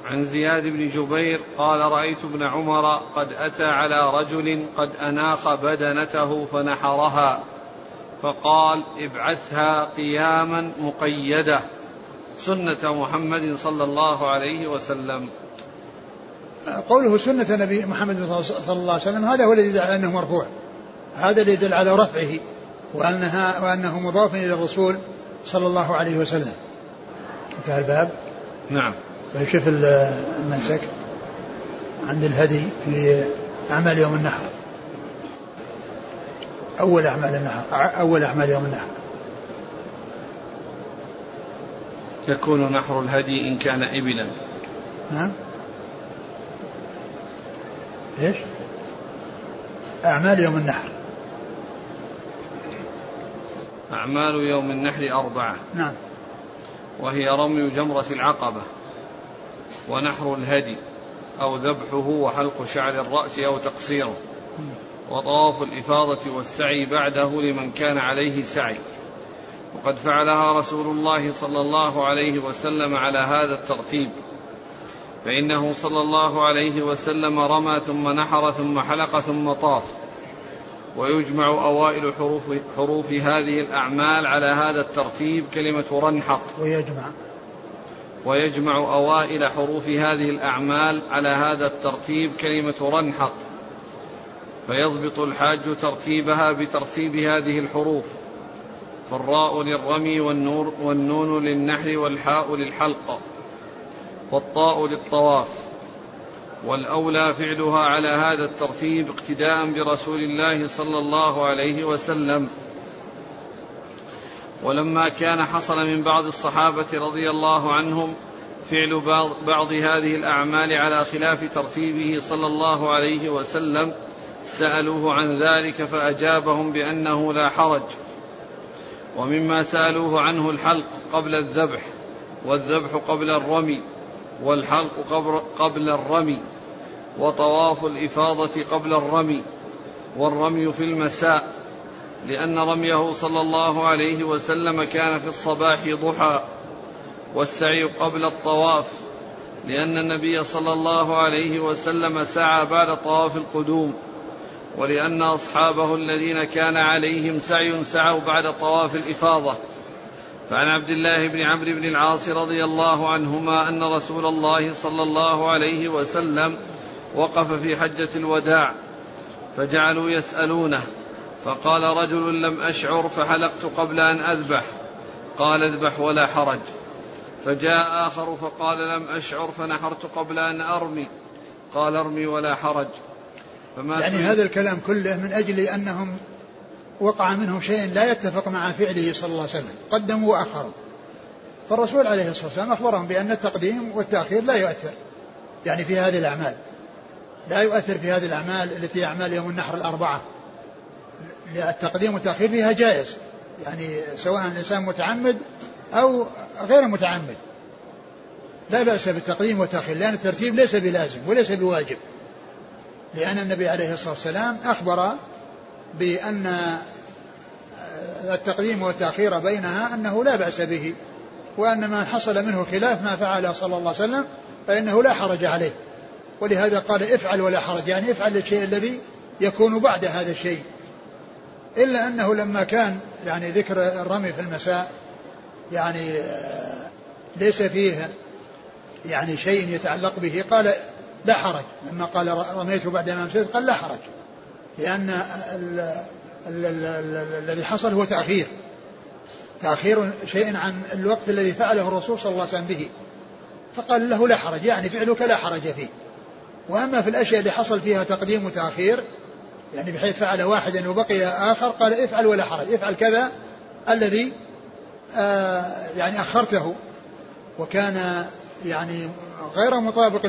عن زياد بن جبير قال رأيت ابن عمر قد أتى على رجل قد أناخ بدنته فنحرها فقال ابعثها قياما مقيدة. سنة محمد صلى الله عليه وسلم. قوله سنة نبي محمد صلى الله عليه وسلم هذا هو الذي يدل على أنه مرفوع. هذا الذي يدل على رفعه وأنها وأنه مضاف إلى الرسول صلى الله عليه وسلم. انتهى الباب. نعم. طيب شوف المنسك. عند الهدي في أعمال يوم النحر. أول أعمال النحر أول أعمال يوم النحر. يكون نحر الهدي إن كان إبلا. نعم إيش؟ أعمال يوم النحر. أعمال يوم النحر أربعة. نعم. وهي رمي جمرة العقبة ونحر الهدي أو ذبحه وحلق شعر الرأس أو تقصيره. وطواف الإفاضة والسعي بعده لمن كان عليه سعي. وقد فعلها رسول الله صلى الله عليه وسلم على هذا الترتيب. فإنه صلى الله عليه وسلم رمى ثم نحر ثم حلق ثم طاف. ويجمع أوائل حروف, حروف هذه الأعمال على هذا الترتيب كلمة رنحط. ويجمع. ويجمع أوائل حروف هذه الأعمال على هذا الترتيب كلمة رنحط. فيضبط الحاج ترتيبها بترتيب هذه الحروف. فالراء للرمي والنور والنون للنحر والحاء للحلق والطاء للطواف. والأولى فعلها على هذا الترتيب اقتداء برسول الله صلى الله عليه وسلم. ولما كان حصل من بعض الصحابة رضي الله عنهم فعل بعض هذه الأعمال على خلاف ترتيبه صلى الله عليه وسلم سألوه عن ذلك فأجابهم بأنه لا حرج. ومما سألوه عنه الحلق قبل الذبح والذبح قبل الرمي والحلق قبل الرمي وطواف الإفاضة قبل الرمي والرمي في المساء لأن رميه صلى الله عليه وسلم كان في الصباح ضحى والسعي قبل الطواف لأن النبي صلى الله عليه وسلم سعى بعد طواف القدوم. ولأن أصحابه الذين كان عليهم سعي سعوا بعد طواف الإفاضة. فعن عبد الله بن عمرو بن العاص رضي الله عنهما أن رسول الله صلى الله عليه وسلم وقف في حجة الوداع فجعلوا يسألونه فقال رجل لم أشعر فحلقت قبل أن أذبح قال اذبح ولا حرج. فجاء آخر فقال لم أشعر فنحرت قبل أن أرمي قال ارمي ولا حرج. فما يعني هذا الكلام كله من أجل أنهم وقع منهم شيء لا يتفق مع فعله صلى الله عليه وسلم قدموا وأخروا. فالرسول عليه الصلاة والسلام أخبرهم بأن التقديم والتأخير لا يؤثر يعني في هذه الأعمال. لا يؤثر في هذه الأعمال التي أعمال يوم النحر الأربعة. التقديم والتأخير فيها جائز. يعني سواء الإنسان متعمد أو غير متعمد. لا بأس بالتقديم والتأخير لأن الترتيب ليس بلازم وليس بواجب. لأن النبي عليه الصلاة والسلام أخبر بأن التقديم والتأخير بينها أنه لا بأس به وأن ما حصل منه خلاف ما فعل صلى الله عليه وسلم فإنه لا حرج عليه. ولهذا قال افعل ولا حرج يعني افعل الشيء الذي يكون بعد هذا الشيء. إلا أنه لما كان يعني ذكر الرمي في المساء يعني ليس فيه يعني شيء يتعلق به قال لا حرج. لما قال رميته بعد ما امسيت قال لا حرج. لأن الذي حصل هو تأخير. تأخير شيء عن الوقت الذي فعله الرسول صلى الله عليه وسلم به. فقال له لا حرج. يعني فعلك لا حرج فيه. وأما في الأشياء اللي حصل فيها تقديم وتأخير يعني بحيث فعل واحدا وبقي آخر قال افعل ولا حرج. افعل كذا الذي آه يعني أخرته. وكان يعني غير مطابق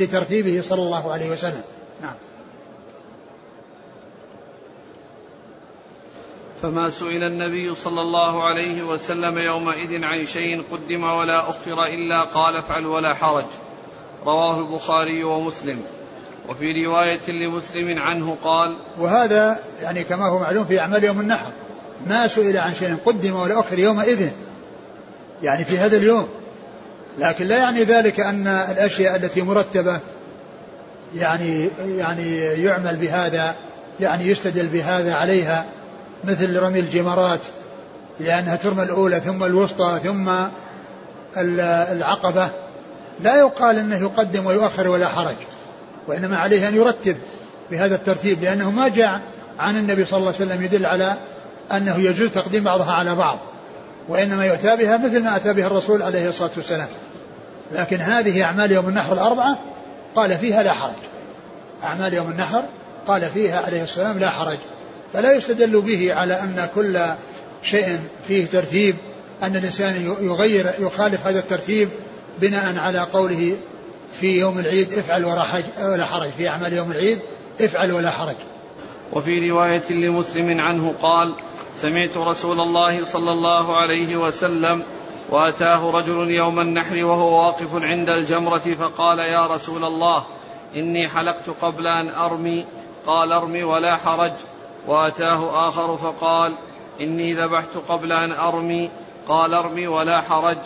لترتيبه صلى الله عليه وسلم. نعم. فما سئل النبي صلى الله عليه وسلم يومئذ عن شيء قدم ولا أخر إلا قال افعل ولا حرج. رواه البخاري ومسلم. وفي رواية لمسلم عنه قال وهذا يعني كما هو معلوم في أعمال يوم النحر. ما سئل عن شيء قدم ولا أخر يومئذ. يعني في هذا اليوم. لكن لا يعني ذلك أن الأشياء التي مرتبة يعني يعني يعمل بهذا يعني يستدل بهذا عليها مثل رمي الجمرات لأنها ترمى الأولى ثم الوسطى ثم العقبة. لا يقال أنه يقدم ويؤخر ولا حرج وإنما عليه أن يرتب بهذا الترتيب لأنه ما جاء عن النبي صلى الله عليه وسلم يدل على أنه يجوز تقديم بعضها على بعض. وإنما يؤتى بها مثل ما أتى بها الرسول عليه الصلاة والسلام. لكن هذه أعمال يوم النحر الأربعة قال فيها لا حرج. أعمال يوم النحر قال فيها عليه السلام لا حرج. فلا يستدل به على أن كل شيء فيه ترتيب أن الإنسان يغير يخالف هذا الترتيب بناء على قوله في يوم العيد افعل ولا حرج. في أعمال يوم العيد افعل ولا حرج. وفي رواية لمسلم عنه قال سمعت رسول الله صلى الله عليه وسلم وأتاه رجل يوم النحر وهو واقف عند الجمرة فقال يا رسول الله إني حلقت قبل أن أرمي قال أرمي ولا حرج. وأتاه آخر فقال إني ذبحت قبل أن أرمي قال أرمي ولا حرج.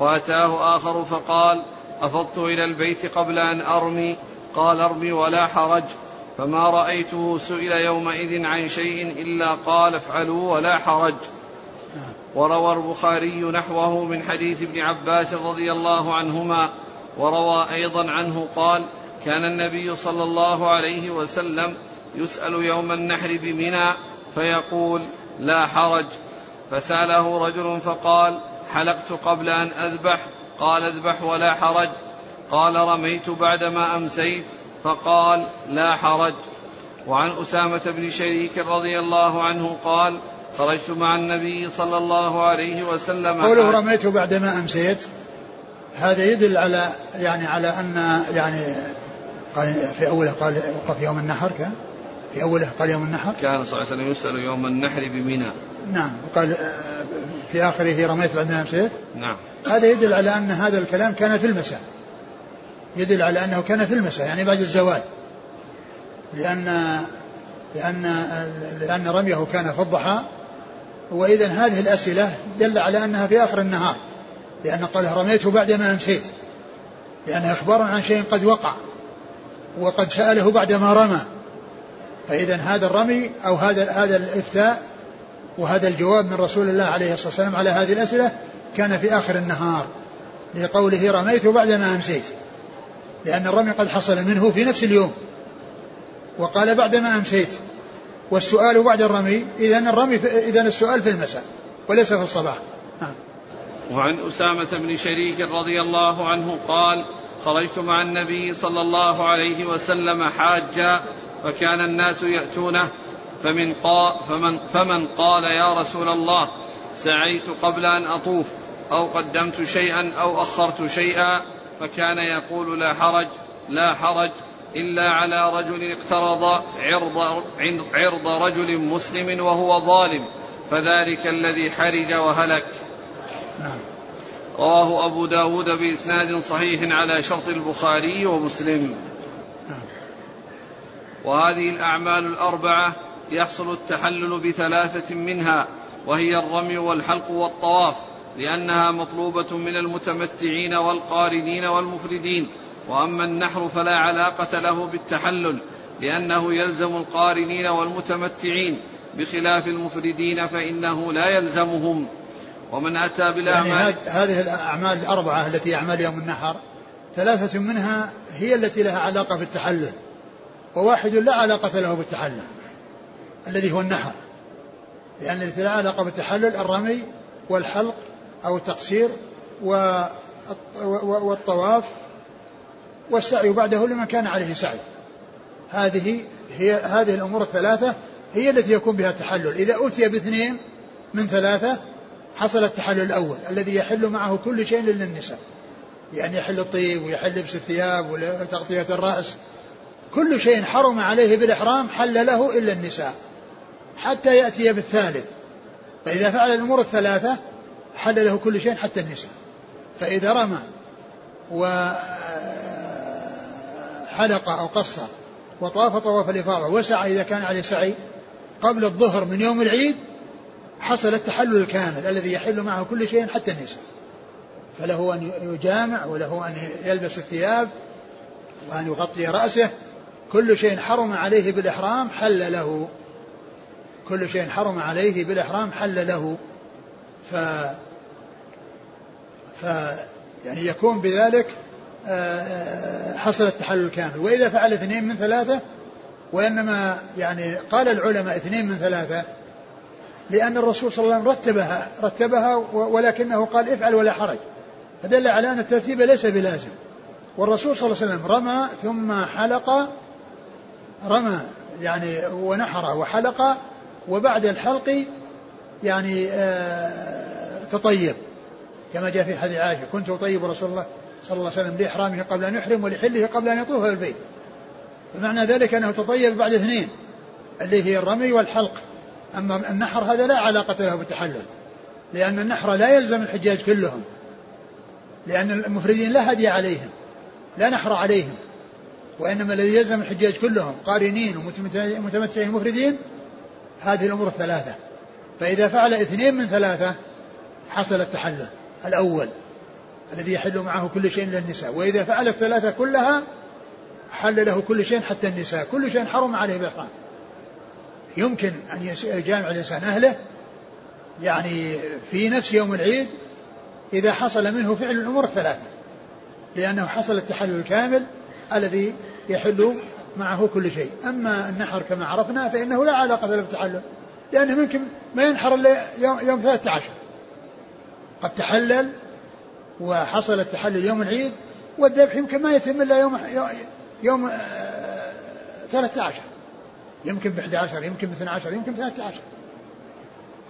وأتاه آخر فقال أفضت إلى البيت قبل أن أرمي قال أرمي ولا حرج. فما رأيته سئل يومئذ عن شيء إلا قال افعلوا ولا حرج. وروى البخاري نحوه من حديث ابن عباس رضي الله عنهما وروى أيضا عنه قال كان النبي صلى الله عليه وسلم يسأل يوم النحر بمنى فيقول لا حرج. فسأله رجل فقال حلقت قبل أن أذبح؟ قال اذبح ولا حرج. قال رميت بعدما أمسيت. فقال لا حرج. وعن أسامة بن شريك رضي الله عنه قال خرجت مع النبي صلى الله عليه وسلم. قوله رميت بعدما أمسيت. هذا يدل على يعني على أن يعني قال في أوله قال وقف يوم النحر كان؟ في أوله قال يوم النحر؟ كان صلى الله عليه وسلم يسأل يوم النحر بمنى. نعم. وقال في آخره رميت بعدما أمسيت. نعم. هذا يدل على أن هذا الكلام كان في المساء. يدل على أنه كان في المساء يعني بعد الزوال. لأن لأن لأن رميه كان في الضحى. وإذا هذه الأسئلة دل على أنها في آخر النهار لأن قال رميته بعدما أمسيت. لأنها إخبار عن شيء قد وقع وقد سأله بعدما رمى. فإذا هذا الرمي أو هذا هذا الإفتاء وهذا الجواب من رسول الله عليه الصلاة والسلام على هذه الأسئلة كان في آخر النهار لقوله رميت بعدما أمسيت. لأن الرمي قد حصل منه في نفس اليوم. وقال بعدما أمسيت. والسؤال بعد الرمي إذا الرمي إذا السؤال في المساء وليس في الصباح. نعم. وعن أسامة بن شريك رضي الله عنه قال خرجت مع النبي صلى الله عليه وسلم حاجا فكان الناس يأتونه فمن قال فمن, فمن قال يا رسول الله سعيت قبل أن أطوف أو قدمت شيئا أو أخرت شيئا. فكان يقول لا حرج لا حرج إلا على رجل اقترض عرض, عرض رجل مسلم وهو ظالم فذلك الذي حرج وهلك نعم. رواه أبو داود بإسناد صحيح على شرط البخاري ومسلم نعم. وهذه الأعمال الأربعة يحصل التحلل بثلاثة منها وهي الرمي والحلق والطواف لأنها مطلوبة من المتمتعين والقارنين والمفردين. وأما النحر فلا علاقة له بالتحلل لأنه يلزم القارنين والمتمتعين بخلاف المفردين فإنه لا يلزمهم. ومن أتى بالأعمال يعني هذه الأعمال الأربعة التي أعمال يوم النحر ثلاثة منها هي التي لها علاقة بالتحلل وواحد لا علاقة له بالتحلل الذي هو النحر. لأن التي لا علاقة بالتحلل الرمي والحلق أو التقصير والطواف والسعي بعده لمن كان عليه سعي. هذه هي هذه الأمور الثلاثة هي التي يكون بها التحلل. إذا أتي باثنين من ثلاثة حصل التحلل الأول الذي يحل معه كل شيء إلا النساء يعني يحل الطيب ويحل لبس الثياب وتغطية الرأس. كل شيء حرم عليه بالإحرام حل له إلا النساء حتى يأتي بالثالث. فإذا فعل الأمور الثلاثة حل له كل شيء حتى النساء. فإذا رمى وحلق أو قصر وطاف طواف الإفاضة وسعى إذا كان عليه سعي قبل الظهر من يوم العيد حصل التحلل الكامل الذي يحل معه كل شيء حتى النساء. فله أن يجامع وله أن يلبس الثياب وأن يغطي رأسه. كل شيء حرم عليه بالإحرام حل له. كل شيء حرم عليه بالإحرام حل له. ف ف يعني يكون بذلك آه، آه، حصل التحلل الكامل. وإذا فعل اثنين من ثلاثة وإنما يعني قال العلماء اثنين من ثلاثة لأن الرسول صلى الله عليه وسلم رتبها رتبها ولكنه قال افعل ولا حرج. فدل على أن الترتيب ليس بلازم. والرسول صلى الله عليه وسلم رمى ثم حلق رمى يعني ونحر وحلق وبعد الحلق يعني آه تطيب. كما جاء في حديث عائشة كنت أطيب رسول الله صلى الله عليه وسلم لإحرامه قبل أن يحرم ولحله قبل أن يطوف البيت. فمعنى ذلك أنه تطيب بعد اثنين اللي هي الرمي والحلق. أما النحر هذا لا علاقة له بالتحلل لأن النحر لا يلزم الحجاج كلهم لأن المفردين لا هدي عليهم لا نحر عليهم وإنما الذي يلزم الحجاج كلهم قارنين ومتمتعين مفردين هذه الأمور الثلاثة. فإذا فعل اثنين من ثلاثة حصل التحلل. الأول الذي يحل معه كل شيء إلا النساء وإذا فعل الثلاثة كلها حل له كل شيء حتى النساء كل شيء حرم عليه بإحرام يمكن أن يجامع الإنسان أهله يعني في نفس يوم العيد إذا حصل منه فعل الأمور الثلاثة لأنه حصل التحلل الكامل الذي يحل معه كل شيء. أما النحر كما عرفنا فإنه لا علاقة له بالتحلل لأنه ممكن ما ينحر إلا يوم 13 قد تحلل وحصل التحلل يوم العيد والذبح يمكن ما يتم إلا يوم يوم 13 آه، يمكن ب 11 يمكن ب 12 يمكن ب 13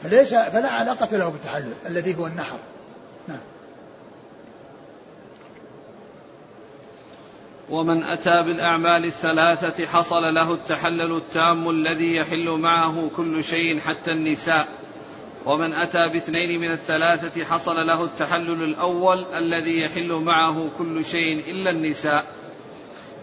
فليس فلا علاقة له بالتحلل الذي هو النحر. نعم. ومن أتى بالأعمال الثلاثة حصل له التحلل التام الذي يحل معه كل شيء حتى النساء. ومن أتى باثنين من الثلاثة حصل له التحلل الأول الذي يحل معه كل شيء إلا النساء.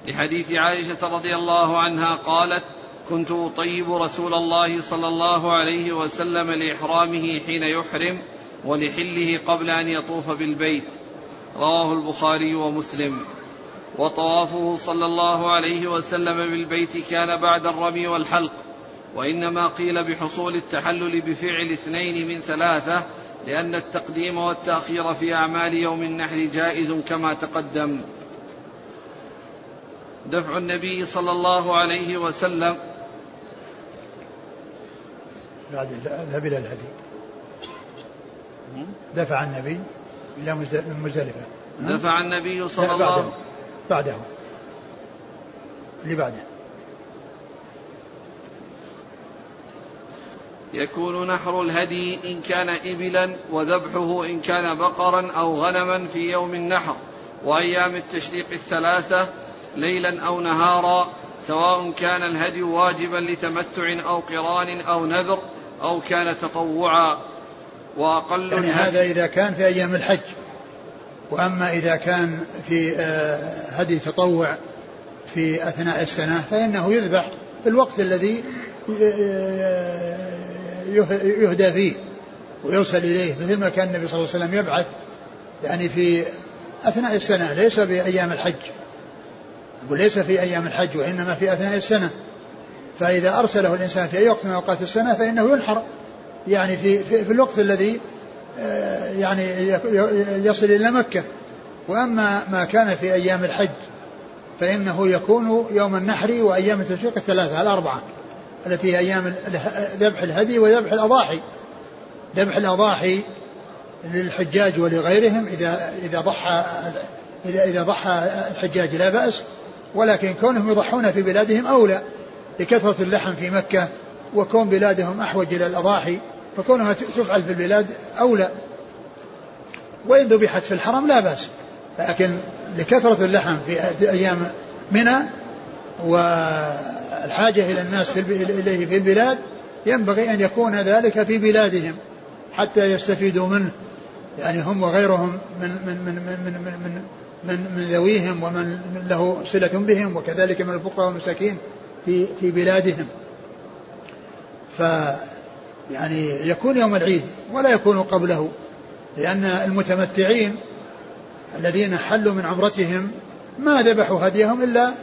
لحديث عائشة رضي الله عنها قالت كنت أطيب رسول الله صلى الله عليه وسلم لإحرامه حين يحرم ولحله قبل أن يطوف بالبيت. رواه البخاري ومسلم. وطوافه صلى الله عليه وسلم بالبيت كان بعد الرمي والحلق. وإنما قيل بحصول التحلل بفعل اثنين من ثلاثة لأن التقديم والتأخير في أعمال يوم النحر جائز كما تقدم. دفع النبي صلى الله عليه وسلم. بعد الذهاب إلى الهدي. دفع النبي إلى مزدلفة. دفع النبي صلى الله عليه وسلم بعده. اللي بعده. يكون نحر الهدي إن كان إبلا وذبحه إن كان بقرا أو غنما في يوم النحر وأيام التشريق الثلاثة ليلا أو نهارا سواء كان الهدي واجبا لتمتع أو قران أو نذر أو كان تطوعا. وأقل يعني هذا إذا كان في أيام الحج. وأما إذا كان في آه، هدي تطوع في أثناء السنة فإنه يذبح في الوقت الذي آه، يهدى فيه ويوصل إليه مثل ما كان النبي صلى الله عليه وسلم يبعث يعني في أثناء السنة ليس في أيام الحج. يقول ليس في أيام الحج وإنما في أثناء السنة. فإذا أرسله الإنسان في أي وقت من أوقات السنة فإنه ينحر. يعني في, في, في الوقت الذي آه، يعني يصل إلى مكة. وأما ما كان في أيام الحج فإنه يكون يوم النحر وأيام التشريق الثلاثة الأربعة. التي هي أيام ذبح الهدي وذبح الأضاحي. ذبح الأضاحي للحجاج ولغيرهم إذا إذا ضحى إذا إذا ضحى الحجاج لا بأس ولكن كونهم يضحون في بلادهم أولى لكثرة اللحم في مكة وكون بلادهم أحوج إلى الأضاحي فكونها تفعل في البلاد أولى. وإن ذبحت في الحرم لا بأس لكن لكثرة اللحم في أيام منى والحاجة إلى الناس إليه في البلاد ينبغي أن يكون ذلك في بلادهم حتى يستفيدوا منه يعني هم وغيرهم من من من من من من, من, من ذويهم ومن له صلة بهم وكذلك من الفقراء والمساكين في في بلادهم. ف يعني يكون يوم العيد ولا يكون قبله لأن المتمتعين الذين حلوا من عمرتهم ما ذبحوا هديهم إلا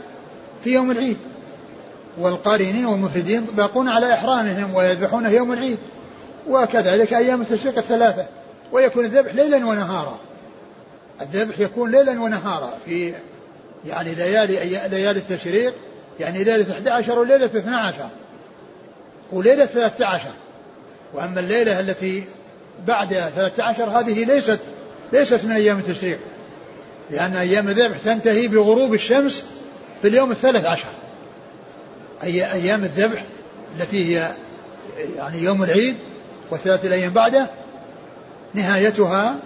في يوم العيد والقارنين والمفردين باقون على إحرامهم ويذبحونه يوم العيد. وكذلك أيام التشريق الثلاثة ويكون الذبح ليلا ونهارا. الذبح يكون ليلا ونهارا في يعني ليالي ليالي التشريق يعني ليلة 11 وليلة 12 وليلة 13 وأما الليلة التي بعد 13 هذه ليست ليست من أيام التشريق لأن أيام الذبح تنتهي بغروب الشمس في اليوم الثالث عشر. أي أيام الذبح التي هي يعني يوم العيد وثلاثة الأيام بعده نهايتها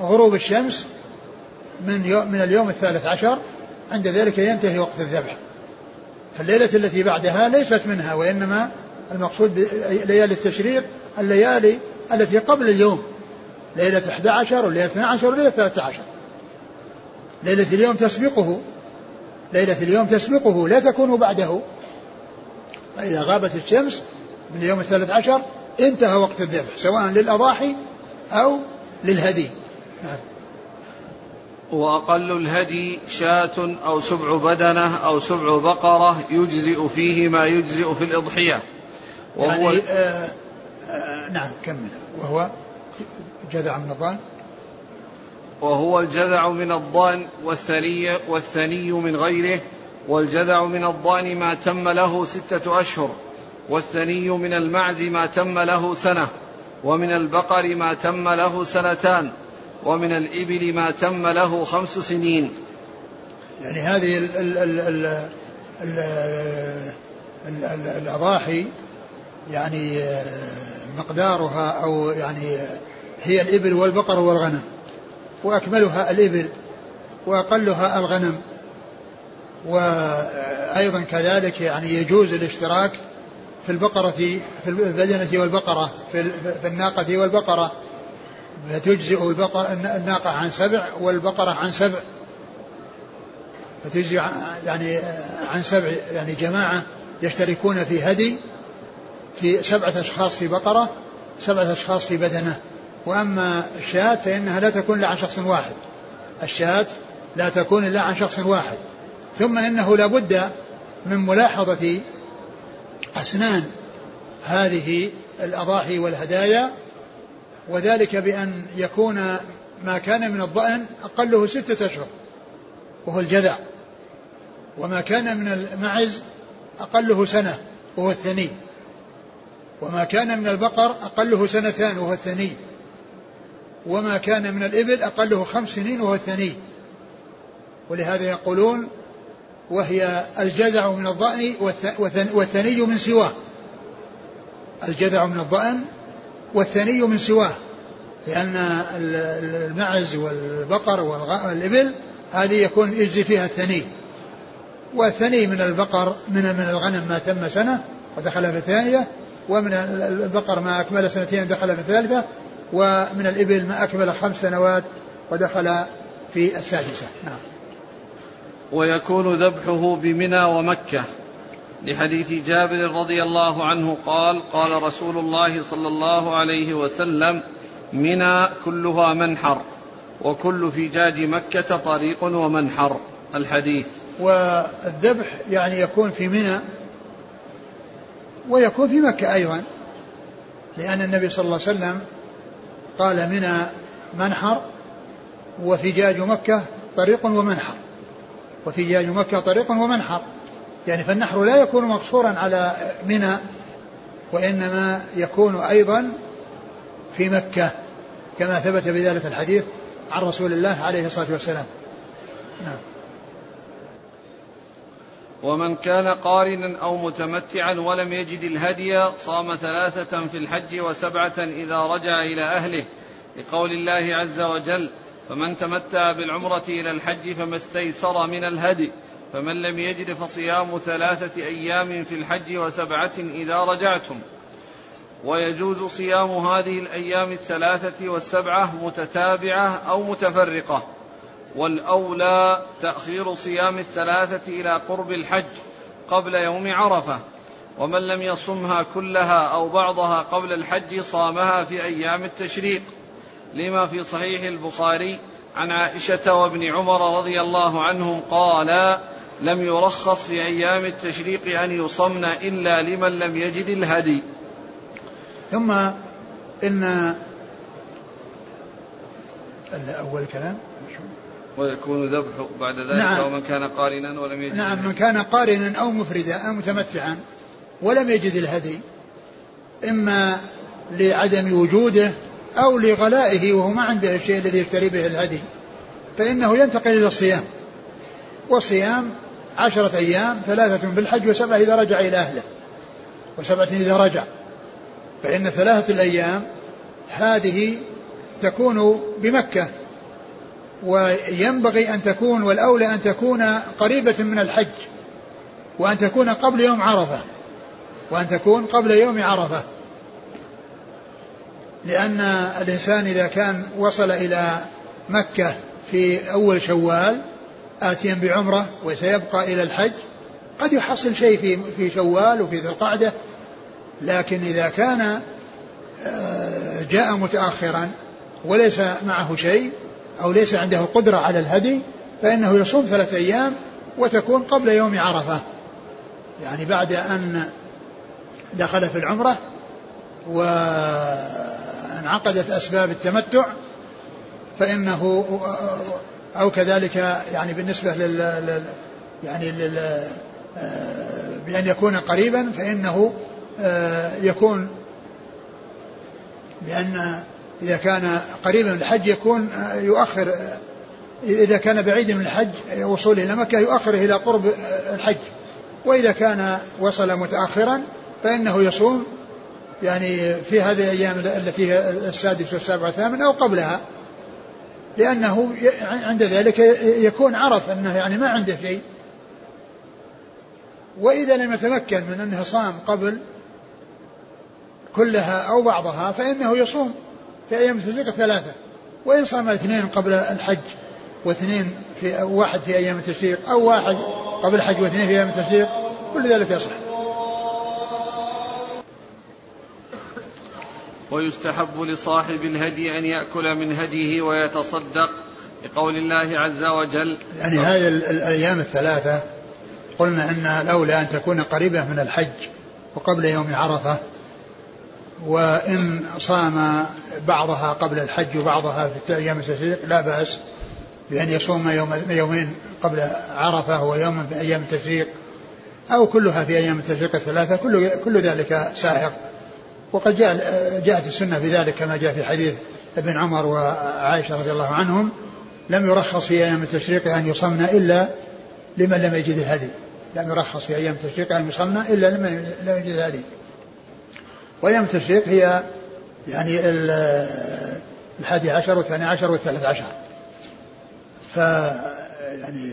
غروب الشمس من يوم من اليوم الثالث عشر عند ذلك ينتهي وقت الذبح. فالليلة التي بعدها ليست منها وإنما المقصود بليالي التشريق الليالي التي قبل اليوم. ليلة 11 وليلة 12 وليلة 13 ليلة اليوم تسبقه ليلة اليوم تسبقه لا تكون بعده. فإذا غابت الشمس من اليوم الثالث عشر انتهى وقت الذبح سواء للأضاحي أو للهدي. نعم. وأقل الهدي شاة أو سبع بدنة أو سبع بقرة يجزئ فيه ما يجزئ في الإضحية. وهو يعني آه آه نعم كمل. وهو جذع من الضان وهو الجذع من الضان والثني والثني من غيره والجذع من الضأن ما تم له ستة أشهر والثني من المعز ما تم له سنة ومن البقر ما تم له سنتان ومن الإبل ما تم له خمس سنين. يعني هذه ال ال ال ال ال ال ال الأضاحي يعني مقدارها أو يعني هي الإبل والبقر والغنم وأكملها الإبل وأقلها الغنم. وأيضا كذلك يعني يجوز الاشتراك في البقرة في البدنة والبقرة في الناقة والبقرة. فتجزئ الناقة عن سبع والبقرة عن سبع. فتجزئ يعني عن سبع يعني جماعة يشتركون في هدي في سبعة أشخاص في بقرة سبعة أشخاص في بدنة. وأما الشاة فإنها لا تكون إلا عن شخص واحد. الشاة لا تكون إلا عن شخص واحد. ثم إنه لا بد من ملاحظة أسنان هذه الأضاحي والهدايا وذلك بأن يكون ما كان من الضأن أقله ستة أشهر وهو الجذع وما كان من المعز أقله سنة وهو الثني وما كان من البقر أقله سنتان وهو الثني وما كان من الإبل أقله خمس سنين وهو الثني. ولهذا يقولون وهي الجذع من الضأن والثني من سواه. الجذع من الضأن والثني من سواه. لأن المعز والبقر والإبل هذه يكون يجزي فيها الثني. والثني من البقر من من الغنم ما تم سنة ودخل في الثانية ومن البقر ما أكمل سنتين دخل في الثالثة ومن الإبل ما أكمل خمس سنوات ودخل في السادسة. نعم. ويكون ذبحه بمنى ومكة. لحديث جابر رضي الله عنه قال قال رسول الله صلى الله عليه وسلم منى كلها منحر وكل فجاج مكة طريق ومنحر. الحديث. والذبح يعني يكون في منى ويكون في مكة أيضا لأن النبي صلى الله عليه وسلم قال منى منحر وفجاج مكة طريق ومنحر. وفجاج مكة طريق ومنحر. يعني فالنحر لا يكون مقصورا على منى وإنما يكون أيضا في مكة كما ثبت بذلك الحديث عن رسول الله عليه الصلاة والسلام. نعم. ومن كان قارنا أو متمتعا ولم يجد الهدي صام ثلاثة في الحج وسبعة إذا رجع إلى أهله لقول الله عز وجل فمن تمتع بالعمرة إلى الحج فما استيسر من الهدي فمن لم يجد فصيام ثلاثة أيام في الحج وسبعة إذا رجعتم. ويجوز صيام هذه الأيام الثلاثة والسبعة متتابعة أو متفرقة. والأولى تأخير صيام الثلاثة إلى قرب الحج قبل يوم عرفة. ومن لم يصمها كلها أو بعضها قبل الحج صامها في أيام التشريق. لما في صحيح البخاري عن عائشة وابن عمر رضي الله عنهم قالا لم يرخص في أيام التشريق أن يصمن إلا لمن لم يجد الهدي. ثم إن أول كلام؟ ويكون ذبح بعد ذلك نعم. أو من كان قارنا ولم يجد نعم من كان قارنا أو مفردا أو متمتعا ولم يجد الهدي إما لعدم وجوده أو لغلائه وهو ما عنده الشيء الذي يشتري به الهدي فإنه ينتقل إلى الصيام. والصيام عشرة أيام ثلاثة بالحج وسبعة إذا رجع إلى أهله. وسبعة إذا رجع. فإن ثلاثة الأيام هذه تكون بمكة. وينبغي أن تكون والأولى أن تكون قريبة من الحج. وأن تكون قبل يوم عرفة. وأن تكون قبل يوم عرفة. لأن الإنسان إذا كان وصل إلى مكة في أول شوال آتيا بعمرة وسيبقى إلى الحج قد يحصل شيء في في شوال وفي ذي القعدة. لكن إذا كان آه، جاء متأخرا وليس معه شيء أو ليس عنده قدرة على الهدي فإنه يصوم ثلاثة أيام وتكون قبل يوم عرفة. يعني بعد أن دخل في العمرة وانعقدت أسباب التمتع فإنه أو كذلك يعني بالنسبة لل يعني لل بأن يكون قريبا فإنه يكون بأن إذا كان قريبا من الحج يكون يؤخر إذا كان بعيدا من الحج وصوله إلى مكة يؤخره إلى قرب الحج. وإذا كان وصل متأخرا فإنه يصوم يعني في هذه الأيام التي هي السادس والسابع والثامن أو قبلها لأنه عند ذلك يكون عرف أنه يعني ما عنده شيء. وإذا لم يتمكن من أنه صام قبل كلها أو بعضها فإنه يصوم في أيام التشريق الثلاثة وإن صام اثنين قبل الحج واثنين في واحد في أيام التشريق أو واحد قبل الحج واثنين في أيام التشريق كل ذلك يصح. ويستحب لصاحب الهدي أن يأكل من هديه ويتصدق لقول الله عز وجل. يعني هذه الأيام الثلاثة قلنا أن الأولى أن تكون قريبة من الحج وقبل يوم عرفة وإن صام بعضها قبل الحج وبعضها في أيام التشريق لا بأس بأن يصوم يوم يومين قبل عرفة ويوم في أيام التشريق أو كلها في أيام التشريق الثلاثة كل كل ذلك سائق وقد جاء جاءت السنة في ذلك كما جاء في حديث ابن عمر وعائشة رضي الله عنهم. لم يرخص في أيام التشريق أن يصمنا إلا لمن لم يجد الهدي. لم يرخص في أيام التشريق أن يصمنا إلا لمن لم يجد الهدي. وأيام التشريق هي يعني الحادي عشر والثاني عشر والثالث عشر. ف يعني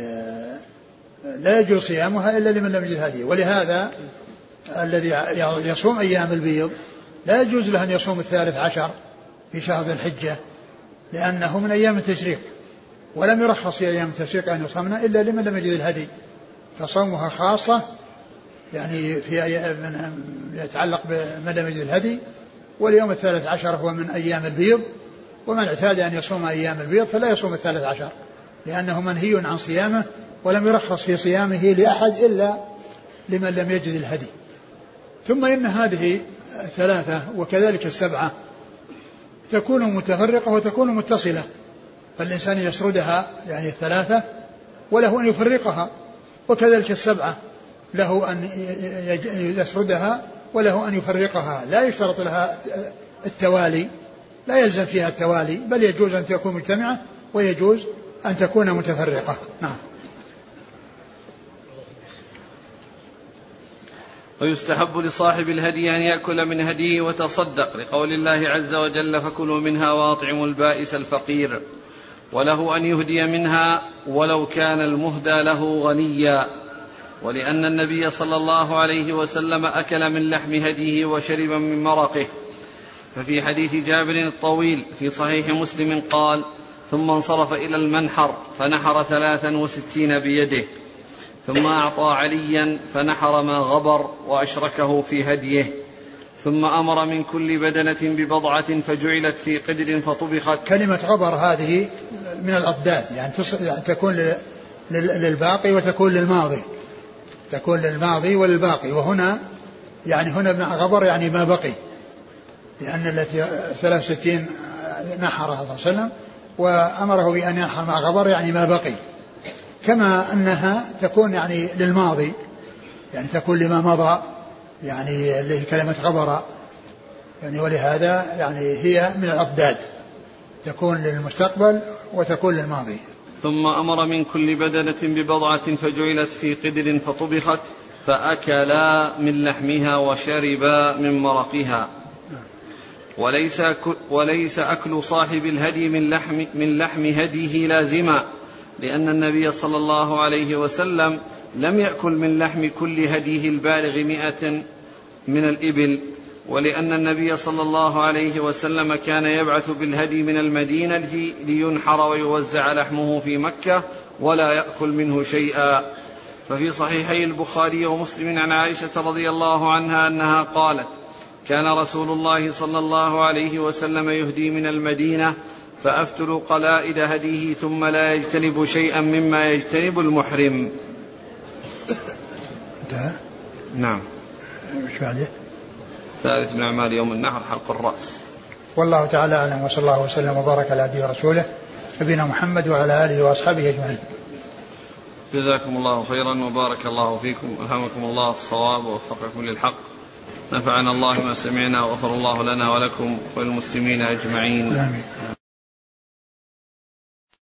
لا يجوز صيامها إلا لمن لم يجد هدي ولهذا الذي يصوم أيام البيض لا يجوز له أن يصوم الثالث عشر في شهر ذي الحجة لأنه من أيام التشريق ولم يرخص في أيام التشريق أن يصومنا إلا لمن لم يجد الهدي فصومها خاصة يعني في من يتعلق بمن لم يجد الهدي واليوم الثالث عشر هو من أيام البيض ومن اعتاد أن يصوم أيام البيض فلا يصوم الثالث عشر لأنه منهي عن صيامه ولم يرخص في صيامه لأحد إلا لمن لم يجد الهدي. ثم إن هذه الثلاثة وكذلك السبعة. تكون متفرقة وتكون متصلة. فالإنسان يسردها يعني الثلاثة وله أن يفرقها. وكذلك السبعة له أن يسردها وله أن يفرقها. لا يشترط لها التوالي لا يلزم فيها التوالي بل يجوز أن تكون مجتمعة ويجوز أن تكون متفرقة. نعم. ويستحب لصاحب الهدي أن يأكل من هديه وتصدق لقول الله عز وجل فكلوا منها وأطعموا البائس الفقير وله أن يهدي منها ولو كان المهدى له غنيا ولأن النبي صلى الله عليه وسلم أكل من لحم هديه وشرب من مرقه. ففي حديث جابر الطويل في صحيح مسلم قال ثم انصرف إلى المنحر فنحر ثلاثا وستين بيده. ثم أعطى عليا فنحر ما غبر وأشركه في هديه. ثم أمر من كل بدنة ببضعة فجعلت في قدر فطبخت. كلمة غبر هذه من الأضداد يعني, يعني تكون للباقي وتكون للماضي. تكون للماضي وللباقي. وهنا يعني هنا غبر يعني ما بقي. لأن التي 63 نحرها صلى الله عليه وسلم وأمره بأن ينحر مع غبر يعني ما بقي. كما أنها تكون يعني للماضي يعني تكون لما مضى يعني اللي كلمة غبر. يعني ولهذا يعني هي من الأضداد تكون للمستقبل وتكون للماضي. ثم أمر من كل بدنة ببضعة فجعلت في قدر فطبخت فأكلا من لحمها وشربا من مرقها. وليس وليس أكل صاحب الهدي من لحم من لحم هديه لازما. لأن النبي صلى الله عليه وسلم لم يأكل من لحم كل هديه البالغ مئة من الإبل ولأن النبي صلى الله عليه وسلم كان يبعث بالهدي من المدينة لينحر ويوزع لحمه في مكة ولا يأكل منه شيئا. ففي صحيحي البخاري ومسلم عن عائشة رضي الله عنها أنها قالت كان رسول الله صلى الله عليه وسلم يهدي من المدينة فأفتل قلائد هديه ثم لا يجتنب شيئا مما يجتنب المحرم. انتهى؟ نعم. بعده؟ ثالث من أعمال يوم النحر حلق الرأس. والله تعالى أعلم وصلى الله وسلم وبارك على عبده ورسوله نبينا محمد وعلى آله وأصحابه أجمعين. جزاكم الله خيرا وبارك الله فيكم ألهمكم الله الصواب ووفقكم للحق. نفعنا الله ما سمعنا وغفر الله لنا ولكم وللمسلمين أجمعين. آمين.